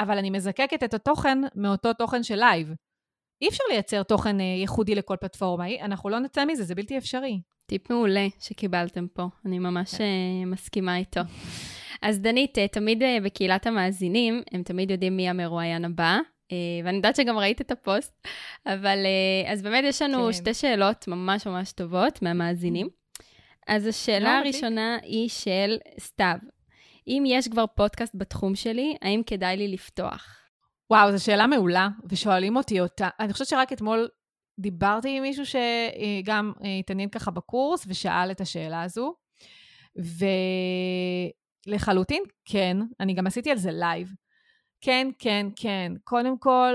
אבל אני מזקקת את התוכן מאותו תוכן של לייב. אי אפשר לייצר תוכן אה, ייחודי לכל פלטפורמה, אנחנו לא נצא מזה, זה בלתי אפשרי. טיפ מעולה שקיבלתם פה, אני ממש כן. אה, מסכימה איתו. אז דנית, אה, תמיד בקהילת המאזינים, הם תמיד יודעים מי המרואיין הבא, ואני יודעת שגם ראית את הפוסט, אבל אז באמת יש לנו כן. שתי שאלות ממש ממש טובות מהמאזינים. אז השאלה לא, הראשונה היא של סתיו. אם יש כבר פודקאסט בתחום שלי, האם כדאי לי לפתוח? וואו, זו שאלה מעולה, ושואלים אותי אותה. אני חושבת שרק אתמול דיברתי עם מישהו שגם התעניין ככה בקורס ושאל את השאלה הזו. ולחלוטין, כן, אני גם עשיתי על זה לייב. כן, כן, כן. קודם כל,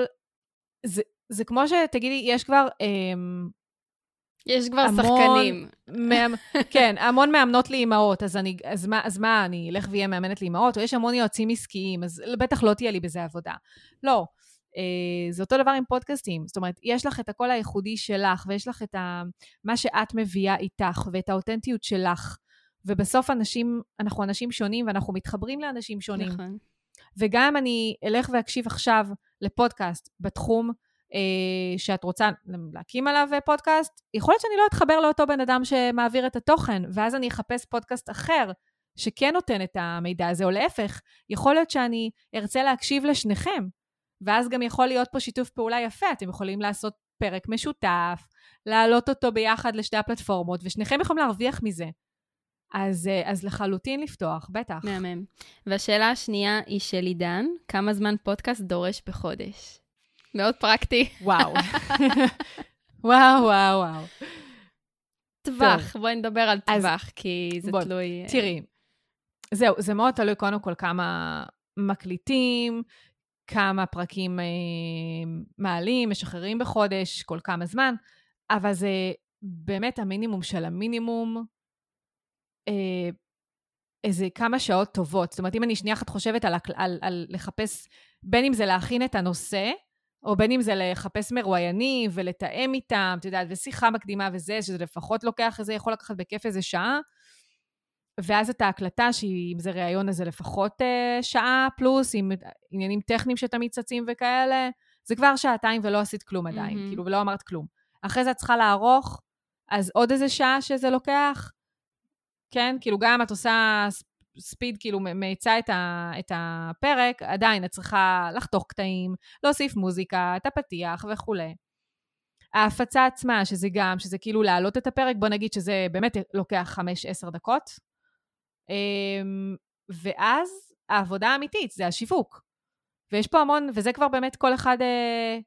זה, זה כמו שתגידי, יש כבר אמ, יש כבר המון, שחקנים. מאמ... *laughs* כן, המון מאמנות לאימהות, אז, אני, אז, מה, אז מה, אני אלך ואהיה מאמנת לאימהות? או יש המון יועצים עסקיים, אז בטח לא תהיה לי בזה עבודה. לא. אה, זה אותו דבר עם פודקאסטים. זאת אומרת, יש לך את הקול הייחודי שלך, ויש לך את ה... מה שאת מביאה איתך, ואת האותנטיות שלך. ובסוף אנשים, אנחנו אנשים שונים, ואנחנו מתחברים לאנשים שונים. נכון. וגם אני אלך ואקשיב עכשיו לפודקאסט בתחום שאת רוצה להקים עליו פודקאסט, יכול להיות שאני לא אתחבר לאותו בן אדם שמעביר את התוכן, ואז אני אחפש פודקאסט אחר שכן נותן את המידע הזה, או להפך, יכול להיות שאני ארצה להקשיב לשניכם, ואז גם יכול להיות פה שיתוף פעולה יפה, אתם יכולים לעשות פרק משותף, להעלות אותו ביחד לשתי הפלטפורמות, ושניכם יכולים להרוויח מזה. אז, אה, אז לחלוטין לפתוח, בטח. מהמם. והשאלה השנייה היא של עידן, כמה זמן פודקאסט דורש בחודש? מאוד פרקטי. וואו. וואו, וואו, וואו. טווח, בואי נדבר על טווח, כי זה בוא, תלוי... אה, תראי, זהו, זה מאוד תלוי קודם כל כמה מקליטים, כמה פרקים אה, מעלים, משחררים בחודש, כל כמה זמן, אבל זה באמת המינימום של המינימום, אה, איזה כמה שעות טובות. זאת אומרת, אם אני שנייה אחת חושבת על, על, על לחפש, בין אם זה להכין את הנושא, או בין אם זה לחפש מרואיינים ולתאם איתם, את יודעת, ושיחה מקדימה וזה, שזה לפחות לוקח איזה, יכול לקחת בכיף איזה שעה. ואז את ההקלטה, שאם זה ראיון, אז זה לפחות אה, שעה פלוס, עם עניינים טכניים שתמיד צצים וכאלה, זה כבר שעתיים ולא עשית כלום עדיין, mm-hmm. כאילו, ולא אמרת כלום. אחרי זה את צריכה לערוך, אז עוד איזה שעה שזה לוקח, כן? כאילו, גם את עושה ספיד כאילו מאיצה את, את הפרק, עדיין את צריכה לחתוך קטעים, להוסיף מוזיקה, את הפתיח וכולי. ההפצה עצמה, שזה גם, שזה כאילו להעלות את הפרק, בוא נגיד שזה באמת לוקח 5-10 דקות. אמ, ואז העבודה האמיתית זה השיווק. ויש פה המון, וזה כבר באמת כל אחד, אה,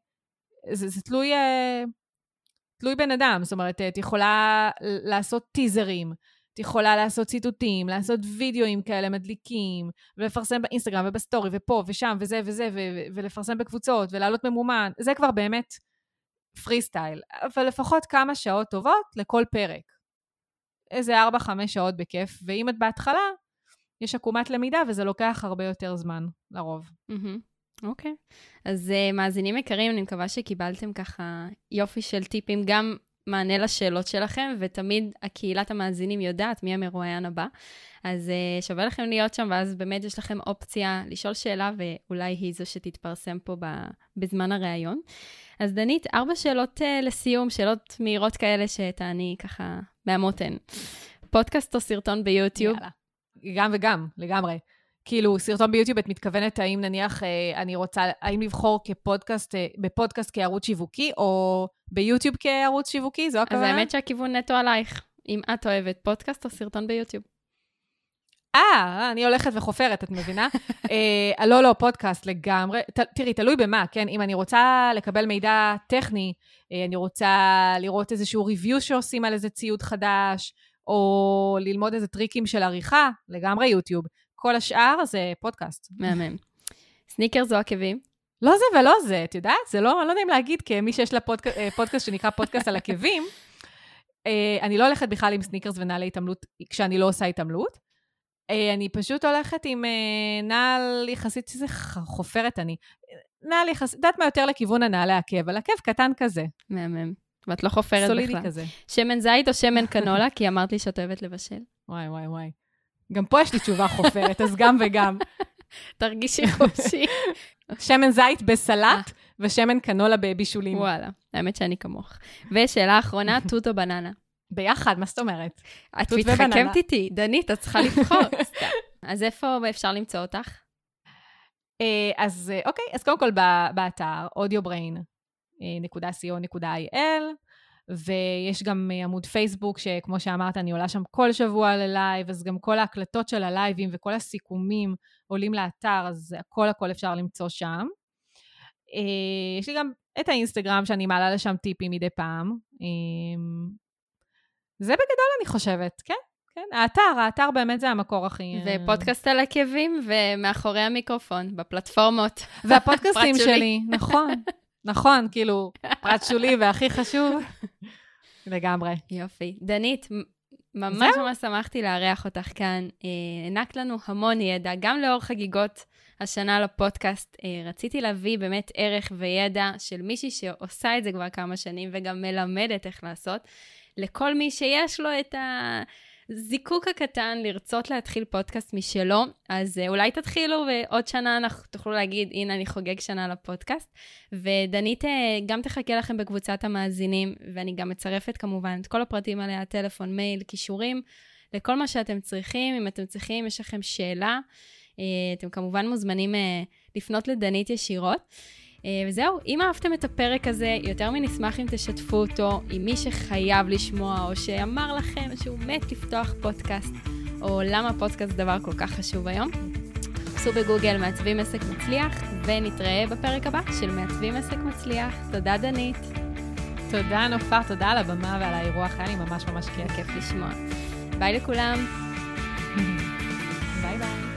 זה, זה תלוי, אה, תלוי בן אדם. זאת אומרת, את יכולה לעשות טיזרים, את יכולה לעשות ציטוטים, לעשות וידאוים כאלה מדליקים, ולפרסם באינסטגרם ובסטורי ופה ושם וזה וזה, ו- ולפרסם בקבוצות ולעלות ממומן, זה כבר באמת פרי סטייל. אבל לפחות כמה שעות טובות לכל פרק. איזה 4-5 שעות בכיף, ואם את בהתחלה, יש עקומת למידה וזה לוקח הרבה יותר זמן, לרוב. אוקיי. Okay. אז uh, מאזינים יקרים, אני מקווה שקיבלתם ככה יופי של טיפים, גם מענה לשאלות שלכם, ותמיד הקהילת המאזינים יודעת מי המרואיין הבא. אז uh, שווה לכם להיות שם, ואז באמת יש לכם אופציה לשאול שאלה, ואולי היא זו שתתפרסם פה בזמן הראיון. אז דנית, ארבע שאלות uh, לסיום, שאלות מהירות כאלה שתעני ככה מהמותן. פודקאסט או סרטון ביוטיוב? יאללה. גם וגם, לגמרי. כאילו, סרטון ביוטיוב, את מתכוונת האם נניח אה, אני רוצה, האם לבחור כפודקאסט, אה, בפודקאסט כערוץ שיווקי, או ביוטיוב כערוץ שיווקי? זו הכוונה? אז האמת שהכיוון נטו עלייך. אם את אוהבת פודקאסט או סרטון ביוטיוב. אה, אני הולכת וחופרת, את מבינה? *laughs* אה, לא, לא, פודקאסט לגמרי. ת, תראי, תלוי במה, כן? אם אני רוצה לקבל מידע טכני, אה, אני רוצה לראות איזשהו review שעושים על איזה ציוד חדש, או ללמוד איזה טריקים של עריכה, לגמרי יוטיוב. כל השאר זה פודקאסט. מהמם. סניקרס או עקבים? לא זה ולא זה, את יודעת? זה לא, לא נעים להגיד כמי שיש לה פודק, אה, פודקאסט שנקרא פודקאסט על עקבים. אה, אני לא הולכת בכלל עם סניקרס ונעלי התעמלות כשאני לא עושה התעמלות. אה, אני פשוט הולכת עם נעל יחסית, איזה חופרת אני. נעל יחסית, יודעת מה יותר לכיוון הנעלי עקב, על עקב קטן כזה. מהמם. ואת לא חופרת בכלל. סולידי כזה. שמן זית או שמן קנולה? כי אמרת לי שאת אוהבת לבשל. וואי, וואי, וואי. גם פה יש לי תשובה חופרת, אז גם וגם. תרגישי חופשי. שמן זית בסלט ושמן קנולה בבישולים. וואלה, האמת שאני כמוך. ושאלה אחרונה, תות או בננה? ביחד, מה זאת אומרת? את מתחכמת איתי, דנית, את צריכה לבחור. *laughs* אז איפה אפשר למצוא אותך? אה, אז אה, אוקיי, אז קודם כל באתר audiobrain.co.il, ויש גם אה, עמוד פייסבוק, שכמו שאמרת, אני עולה שם כל שבוע ללייב, אז גם כל ההקלטות של הלייבים וכל הסיכומים עולים לאתר, אז הכל הכל אפשר למצוא שם. אה, יש לי גם את האינסטגרם שאני מעלה לשם טיפים מדי פעם. אה, זה בגדול אני חושבת, כן. כן, האתר, האתר באמת זה המקור הכי... ופודקאסט על עקבים ומאחורי המיקרופון, בפלטפורמות. והפודקאסטים *laughs* שלי, נכון. נכון, כאילו, פרט שולי והכי חשוב. *laughs* לגמרי. יופי. דנית, ממש ממש שמחתי לארח אותך כאן. אה, הענקת לנו המון ידע, גם לאור חגיגות השנה לפודקאסט. אה, רציתי להביא באמת ערך וידע של מישהי שעושה את זה כבר כמה שנים וגם מלמדת איך לעשות. לכל מי שיש לו את ה... הזיקוק הקטן לרצות להתחיל פודקאסט משלו, אז אה, אולי תתחילו ועוד שנה אנחנו תוכלו להגיד, הנה אני חוגג שנה לפודקאסט. ודנית אה, גם תחכה לכם בקבוצת המאזינים, ואני גם מצרפת כמובן את כל הפרטים עליה, טלפון, מייל, כישורים, לכל מה שאתם צריכים. אם אתם צריכים, יש לכם שאלה, אה, אתם כמובן מוזמנים לפנות לדנית ישירות. אה, וזהו, אם אהבתם את הפרק הזה, יותר מנשמח אם תשתפו אותו עם מי שחייב לשמוע, או שאמר לכם שהוא מת לפתוח פודקאסט, או למה פודקאסט זה דבר כל כך חשוב היום. חפשו בגוגל מעצבים עסק מצליח, ונתראה בפרק הבא של מעצבים עסק מצליח. תודה, דנית. תודה, נופר, תודה על הבמה ועל האירוח, היה לי ממש ממש כיף. כיף לשמוע. ביי לכולם. *laughs* ביי ביי.